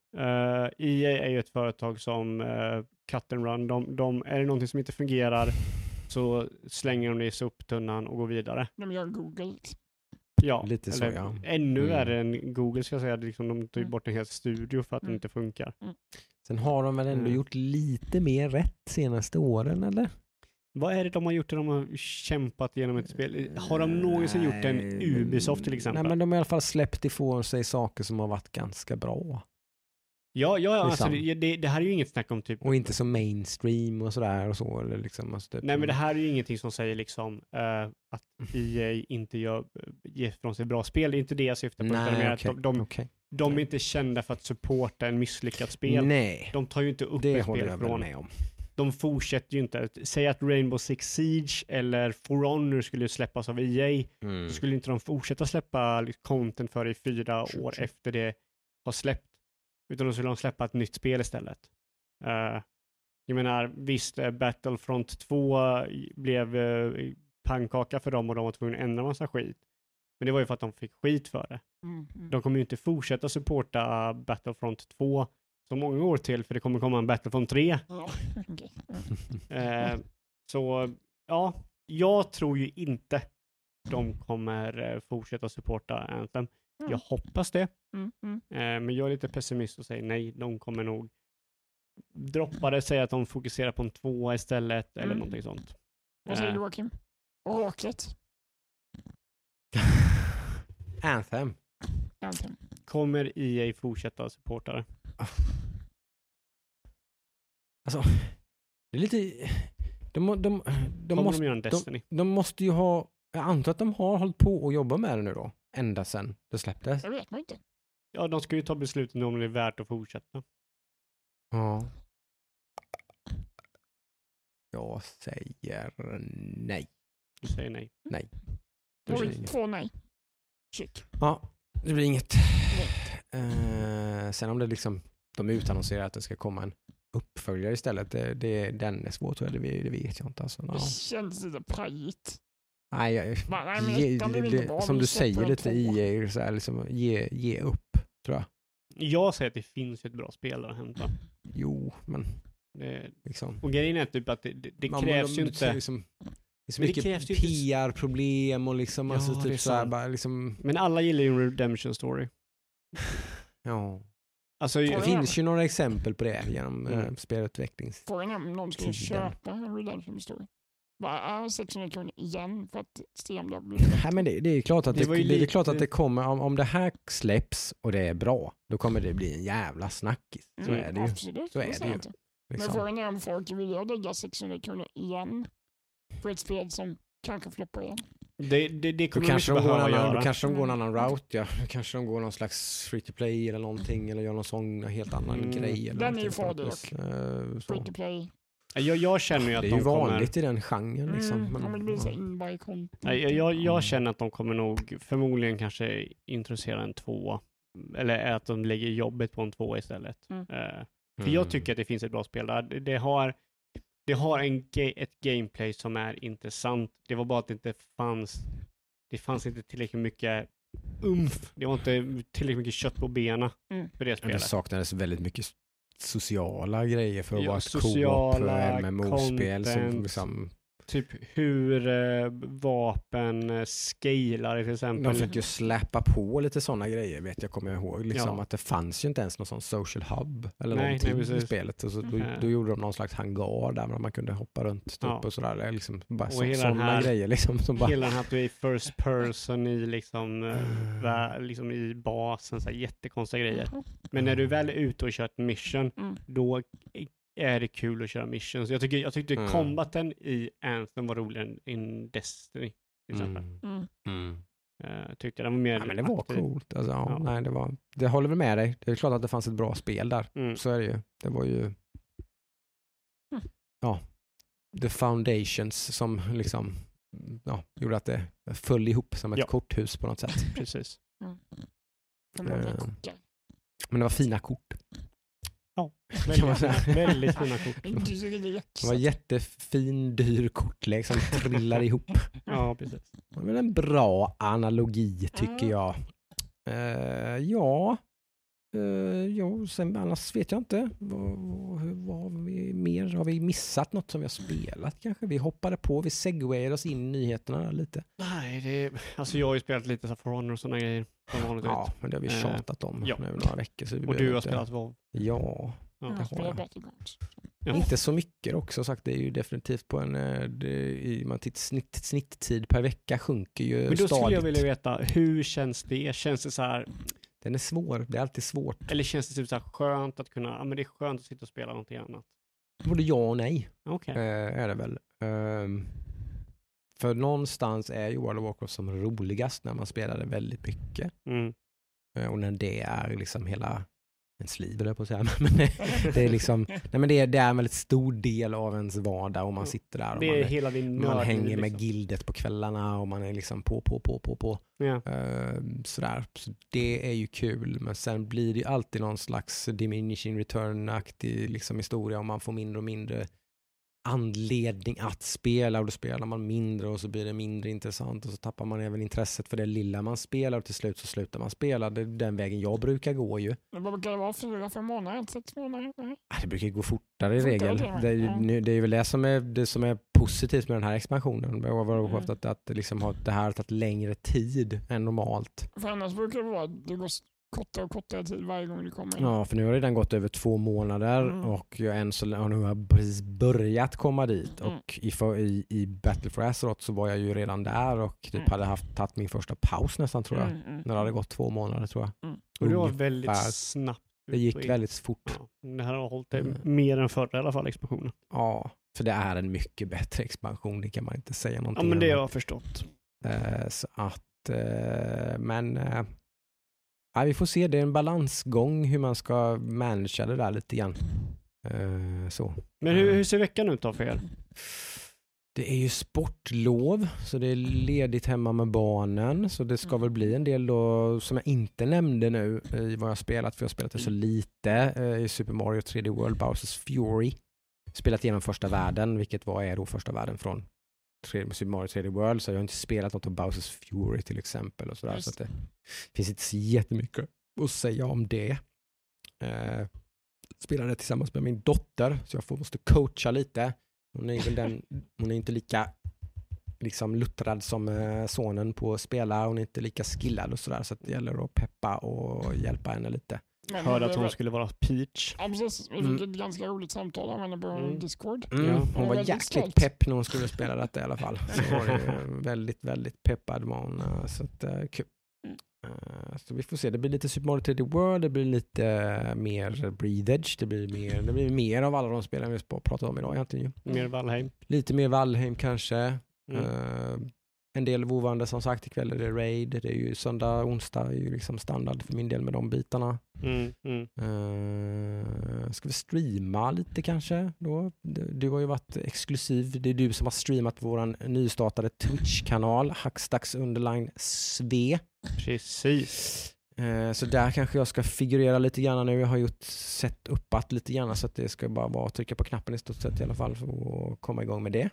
EA är ju ett företag som uh, cut and run. De, de, är det någonting som inte fungerar så slänger de det i soptunnan och går vidare. De gör Google. Ja, Lite så, ja. Ännu Mm. värre än Google ska jag säga. Liksom, de tar ju Mm. bort en hel studio för att det Mm. inte funkar. Sen har de väl ändå Mm. gjort lite mer rätt senaste åren, eller? Vad är det de har gjort när de har kämpat genom ett spel? Har de någonsin gjort en Ubisoft till exempel? Nej, men de har i alla fall släppt ifrån sig saker som har varit ganska bra. Ja, ja, alltså, Liksom. det, det, det här är ju inget snack om typ... Och inte så mainstream och sådär och så. Eller liksom, alltså typ, Nej, men det här är ju ingenting som säger liksom eh, att EA inte gör, ger från sig bra spel. Det är inte det jag syftar på. Nej, att de, de, okej. de är inte kända för att supporta en misslyckat spel. Nej, De tar ju inte upp det ett spel jag från... med om. De fortsätter ju inte. Säg att Rainbow Six Siege eller For Honor skulle släppas av EA. Mm. så skulle inte de fortsätta släppa content för i fyra år efter det har släppt. Utan då skulle de släppa ett nytt spel istället. Eh, jag menar, visst, eh, Battlefront 2 blev uh, pannkaka för dem och de var tvungna att ändra massa skit. Men det var ju för att de fick skit för det. Mm, mm. De kommer ju inte fortsätta supporta Battlefront 2 så många år till, för det kommer komma en Battlefront 3. Ja, okej. Eh, så ja, jag tror ju inte de kommer eh, fortsätta supporta Anthem. Mm. Jag hoppas det, Mm, mm. eh, men jag är lite pessimist och säger nej, de kommer nog droppa det, säga att de fokuserar på en tvåa istället eller Mm. någonting sånt. Vad säger Eh, du Joakim? Oraklet? Anthem. Anthem. Kommer EA fortsätta supporta det? Alltså, det är lite... De, de, de, Kommer måste, de de måste ju ha, jag antar att de har hållit på och jobbat med det nu då, ända sedan det släpptes. Det vet man inte. Ja, de ska ju ta beslutet nu om det är värt att fortsätta. Ja. Jag säger nej. Du säger nej. Det blir Oj, två nej. Shit. Ja, det blir inget. Eh, sen om det liksom, de utannonserar att det ska komma en uppföljare istället, det, det, den är svår tror jag, det, det vet jag inte. Alltså, Det ja. känns lite pajigt. Nej, jag, ge, det, som du säger lite. EA, så här, liksom, ge, ge upp, tror jag. Jag säger att det finns ett bra spel att hämta. Jo, men Det, liksom. och grejen är typ att det, det, det Man- krävs de- ju inte. Liksom, det är så mycket PR-problem och liksom, Ja, alltså, typ så här, bara liksom, Men alla gillar ju en redemption story. ja. Alltså, Det Ja, ja. finns ju några exempel på det genom Mm. eh, spelutvecklings... Frågan är om någon skulle köpa en Redemption Story. Bara, äh, 600 kronor igen för att se om det har blivit Nej, men det, det är klart att Det det, det, är klart att det kommer, om, om det här släpps och det är bra, då kommer det bli en jävla snackis. Så Mm, är det ju. Absolut, Så är det ju. jag inte. Men Liksom. frågan är om folk vill jag lägga 600 kronor igen på ett spel som kanske floppar igen. det, det, det Då kommer kanske, de går annan, göra. då kanske de går en Mm. annan route, ja. Då kanske de går någon slags free to play eller någonting, eller gör någon sån helt annan Mm. grej. Eller Den är ju farlig sånt. Eh. Free to play. Jag, jag känner ju att Det är de ju kommer... vanligt i den genren. Liksom. Mm, men, ja, men det blir så in jag, jag, Mm. jag känner att de kommer nog förmodligen kanske introducera en tvåa. Eller att de lägger jobbet på en tvåa istället. Mm. Eh, för jag tycker att det finns ett bra spel där. Det, det har, det har en ett gameplay som är intressant. Det var bara att det inte fanns, det fanns inte tillräckligt mycket umf. Det var inte tillräckligt mycket kött på benen Mm. för det Men det spelet. saknades väldigt mycket sociala grejer för att Ja, vara ett co-op MMO-spel. Som liksom, Typ hur eh, vapen eh, scalar till exempel. de fick ju släppa på lite sådana grejer vet jag, kommer jag ihåg. Liksom, Ja. Att det fanns ju inte ens någon sån social hub eller Nej, någonting nej, i spelet. Och så, då, Mhm. då gjorde de någon slags hangar där man kunde hoppa runt typ, Ja. och sådär. Liksom, bara Och så, hela sådana här- grejer liksom. Som bara, Hela den här att du är i first person i liksom, eh, vä- liksom i basen, så här jättekonstiga grejer. Men när du väl är ute och kör ett mission, Mm. då är det kul att köra missions. Jag, tycker, jag tyckte Mm. combaten i Anthem var roligare än in Destiny. Till exempel. mm. Mm. Mm. Eh, tyckte den var mer Ja, men det var aktiv. coolt. Alltså, ja, Ja. Nej, det, var, det håller väl med dig. Det är klart att det fanns ett bra spel där. Mm. Så är det ju. Det var ju... Ja. The foundations som liksom ja, gjorde att det föll ihop som ett Ja. korthus på något sätt. Precis. För många Eh. Men det var fina kort. Säga. Väldigt, väldigt fina kort. Det var jättefin, dyr kortlek som trillar ihop. Ja, precis. Det var en bra analogi tycker jag. Eh, ja, uh, ja, sen annars vet jag inte. Vad, vad, vad har vi mer? Har vi missat något som vi har spelat kanske? Vi hoppade på, vi segwayade oss in i nyheterna lite. Nej, det, alltså jag har ju spelat lite så här For Honor och sådana grejer. Ja, men det har vi Eh, tjatat om ja. nu några veckor. Så vi Och du har inte- spelat WoW. Ja, Ja. Har jag. Ja. inte så mycket också sagt. Det är ju definitivt på en, eh, det, i, man tittar, snitt, snitttid per vecka sjunker ju Men då skulle stadigt. jag vilja veta, hur känns det? Känns det så här, Den är svår, det är alltid svårt. eller känns det typ så skönt att kunna, ja men det är skönt att sitta och spela någonting annat? Både ja och nej. Okej. eh, är det väl. Ehm, för någonstans är ju World of Warcraft som roligast när man spelar det väldigt mycket. Mm. Eh, och när det är liksom hela ens liv, höll jag på att säga. Men det, det är liksom, nej men det är, det är en väldigt stor del av ens vardag och man sitter där och Det är man, hela din man hänger med liksom. gildet på kvällarna och man är liksom på, på, på, på, på. Ja. Ehm, sådär. Så det är ju kul, men sen blir det alltid någon slags diminishing return-aktig liksom historia och man får mindre och mindre anledning att spela och då spelar man mindre och så blir det mindre intressant och så tappar man även intresset för det lilla man spelar och till slut så slutar man spela. Det är den vägen jag brukar gå ju. Vad brukar det vara? Fyra, fem månader? Sex månader? Nej. Ah, Det brukar gå fortare i regel. det? Det är, ju, nu- det är väl det som är, det som är positivt med den här expansionen. Det har Mm. att, att det, liksom det här har tagit längre tid än normalt. För annars brukar det vara att det går kortare och kortare tid varje gång det kommer. Ja, för nu har det redan gått över två månader Mm. och jag än så har nu har jag precis börjat komma dit. Mm. Och i, i, i Battle for Azeroth så var jag ju redan där och typ Mm. hade haft tagit min första paus nästan tror jag. Mm, mm. När det hade gått två månader tror jag. Mm. Och det var Ungefär. väldigt snabbt. Det gick och väldigt fort. Ja, det här har hållit det Mm. mer än förra i alla fall, expansionen. Ja, För det är en mycket bättre expansion, det kan man inte säga någonting Ja, men det har jag förstått. Eh, så att, eh, men eh, ja, vi får se, det är en balansgång hur man ska managera det där lite grann. Eh, så. Men hur, hur ser veckan ut då för er? Det är ju sportlov, så det är ledigt hemma med barnen. Så det ska väl bli en del då, som jag inte nämnde nu i vad jag har spelat, för jag har spelat det så lite eh, i Super Mario 3D World Bowsers Fury. Spelat igenom första världen, vilket var är då första världen från 3D, Super Mario 3D World, så jag har inte spelat något av Bowsers Fury till exempel. och sådär, Just Så det finns inte så jättemycket att säga om det. Eh, spelade tillsammans med min dotter, så jag får, måste coacha lite. Hon är, den, hon är inte lika liksom luttrad som eh, sonen på att spela. Hon är inte lika skillad och sådär. Så det gäller att peppa och hjälpa henne lite. Men Hörde att hon var- skulle vara Peach. Ja, precis. Vi Mm. fick ett ganska roligt samtal om henne på Mm. Discord. Mm, Ja. hon Hon var väldigt jäkligt stolt. pepp när hon skulle spela detta i alla fall. Så var det väldigt, väldigt peppad var hon. eh, Så att, eh, kul. Mm. Eh, Så vi får se, det blir lite Super Mario 3D World, det blir lite mer Breathe Edge, det blir mer, det blir mer av alla de spelen vi pratat om idag egentligen. Mer Valheim. Lite mer Valheim kanske. Mm. En del vovande som sagt, ikväll är det Raid, det är ju söndag, onsdag är ju liksom standard för min del med de bitarna. Mm, mm. Uh, ska vi streama lite kanske? Då? Du, du har ju varit exklusiv, det är du som har streamat våran nystartade Twitch-kanal, Hackstacks underline sve. Precis. Eh, Så där kanske jag ska figurera lite grann nu. Jag har gjort sett uppat lite grann så att det ska bara vara att trycka på knappen i stort sett i alla fall för att komma igång med det.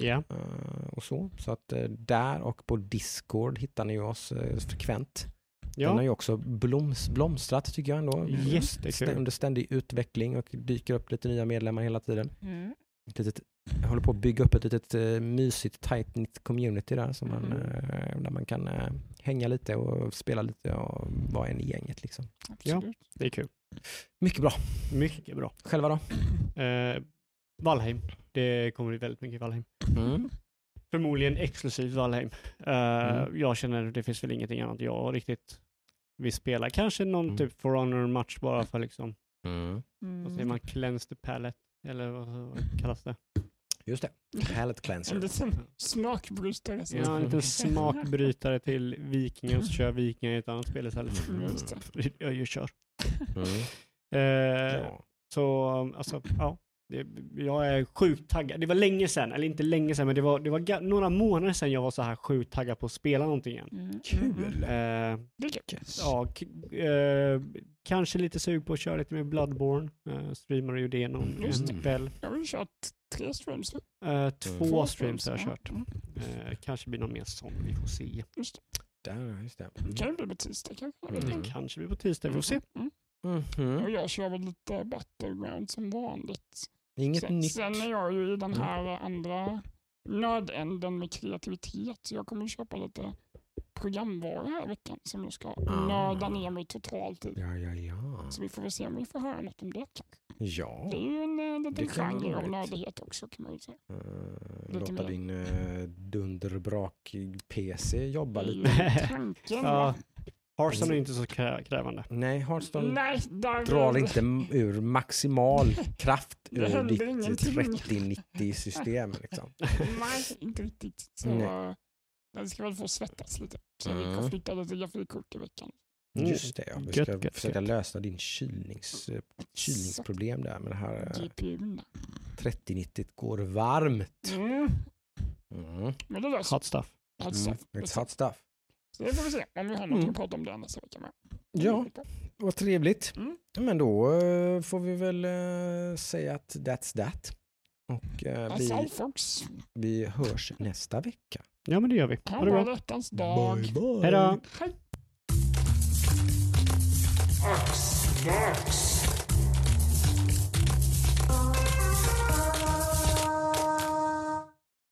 Ja. Eh, Och så. så att eh, där och på Discord hittar ni oss eh, frekvent. Den har Ja. ju också bloms, blomstrat tycker jag ändå. Jättekul. Stä- Under ständig utveckling och dyker upp lite nya medlemmar hela tiden. Mm. Ett litet, jag håller på att bygga upp ett litet uh, mysigt tight knit community där, som man, Mm. eh, där man kan eh, hänga lite och spela lite och vara en i gänget. Liksom. Absolut. Det är kul. Mycket bra. Mycket bra. Själva då? Eh, Valheim. Det kommer bli väldigt mycket Valheim. Mm. Förmodligen exklusivt Valheim. Eh, Mm. Jag känner att det finns väl ingenting annat jag riktigt vill spela. Kanske någon Mm. typ For Honor-match bara för liksom, Mm. vad säger man, cleanse the palette? Eller vad, vad kallas det? Just det. Palette cleanser. En liten smakbrytare. Ja, en liten smakbrytare till Vikingar så kör Vikingar i ett annat spel istället. Mm. Just det. Jag ju kör. Mm. Eh, Ja. Så alltså, ja. Det, jag är sjukt taggad. Det var länge sedan, eller inte länge sedan, men det var, det var några månader sedan jag var så här sjukt taggad på att spela någonting igen. Mm. Kul. Eh. Yes. ja, k- eh, kanske lite sug på att köra lite med Bloodborne. Eh, streamade ju det någon kväll. Jag har kört tre streams. Eh, två Två streams har jag ja. kört. Mm. Eh, kanske blir någon mer sån, vi får se. Just det. Där, just det. Det kan ju bli på tisdag kanske. Mm. inte. Kanske blir på tisdag, vi får se. Mm. Mhm. Och jag kör väl lite Battleground som vanligt. Inget Sen, nytt. sen är jag ju i den Mm. här andra nödänden med kreativitet. Så jag kommer köpa lite programvara här i veckan som jag ska Ah. nörda ner mig totalt i. Ja, ja, ja. Så vi får väl se om vi får höra något om det. Ja. Det är ju en eh, Det liten genre av nördighet också kan man ju säga. Uh, Lite låta mer. din uh, dunderbrak-PC jobba Det lite. ju tanken. Ja. Hearthstone är inte så krä- krävande. Nej, Hearthstone Nej, där drar inte ur maximal kraft Det ur ditt ingenting. 3090-system. Liksom. Nej, inte riktigt. Så Nej. Eh, den ska väl få svettas lite. Så vi Mm. kan flytta lite grafikkort i veckan. Mm. Just det, ja. vi ska gött, försöka gött. lösa din kylnings, eh, kylningsproblem där med det här uh, GPUn. 3090 går varmt. Mm. Mm. Men det löser Hot stuff. Hot Mm. stuff. It's hot stuff. Så det får vi se om vi har något Mm. att prata om det nästa vecka med. Ja, vad trevligt. Mm. Men då eh, får vi väl eh, säga att that's that. Och eh, vi, vi hörs nästa vecka. Ja, men det gör vi. Ha Ha det bra veckans dag. bye. Hej då. Hej.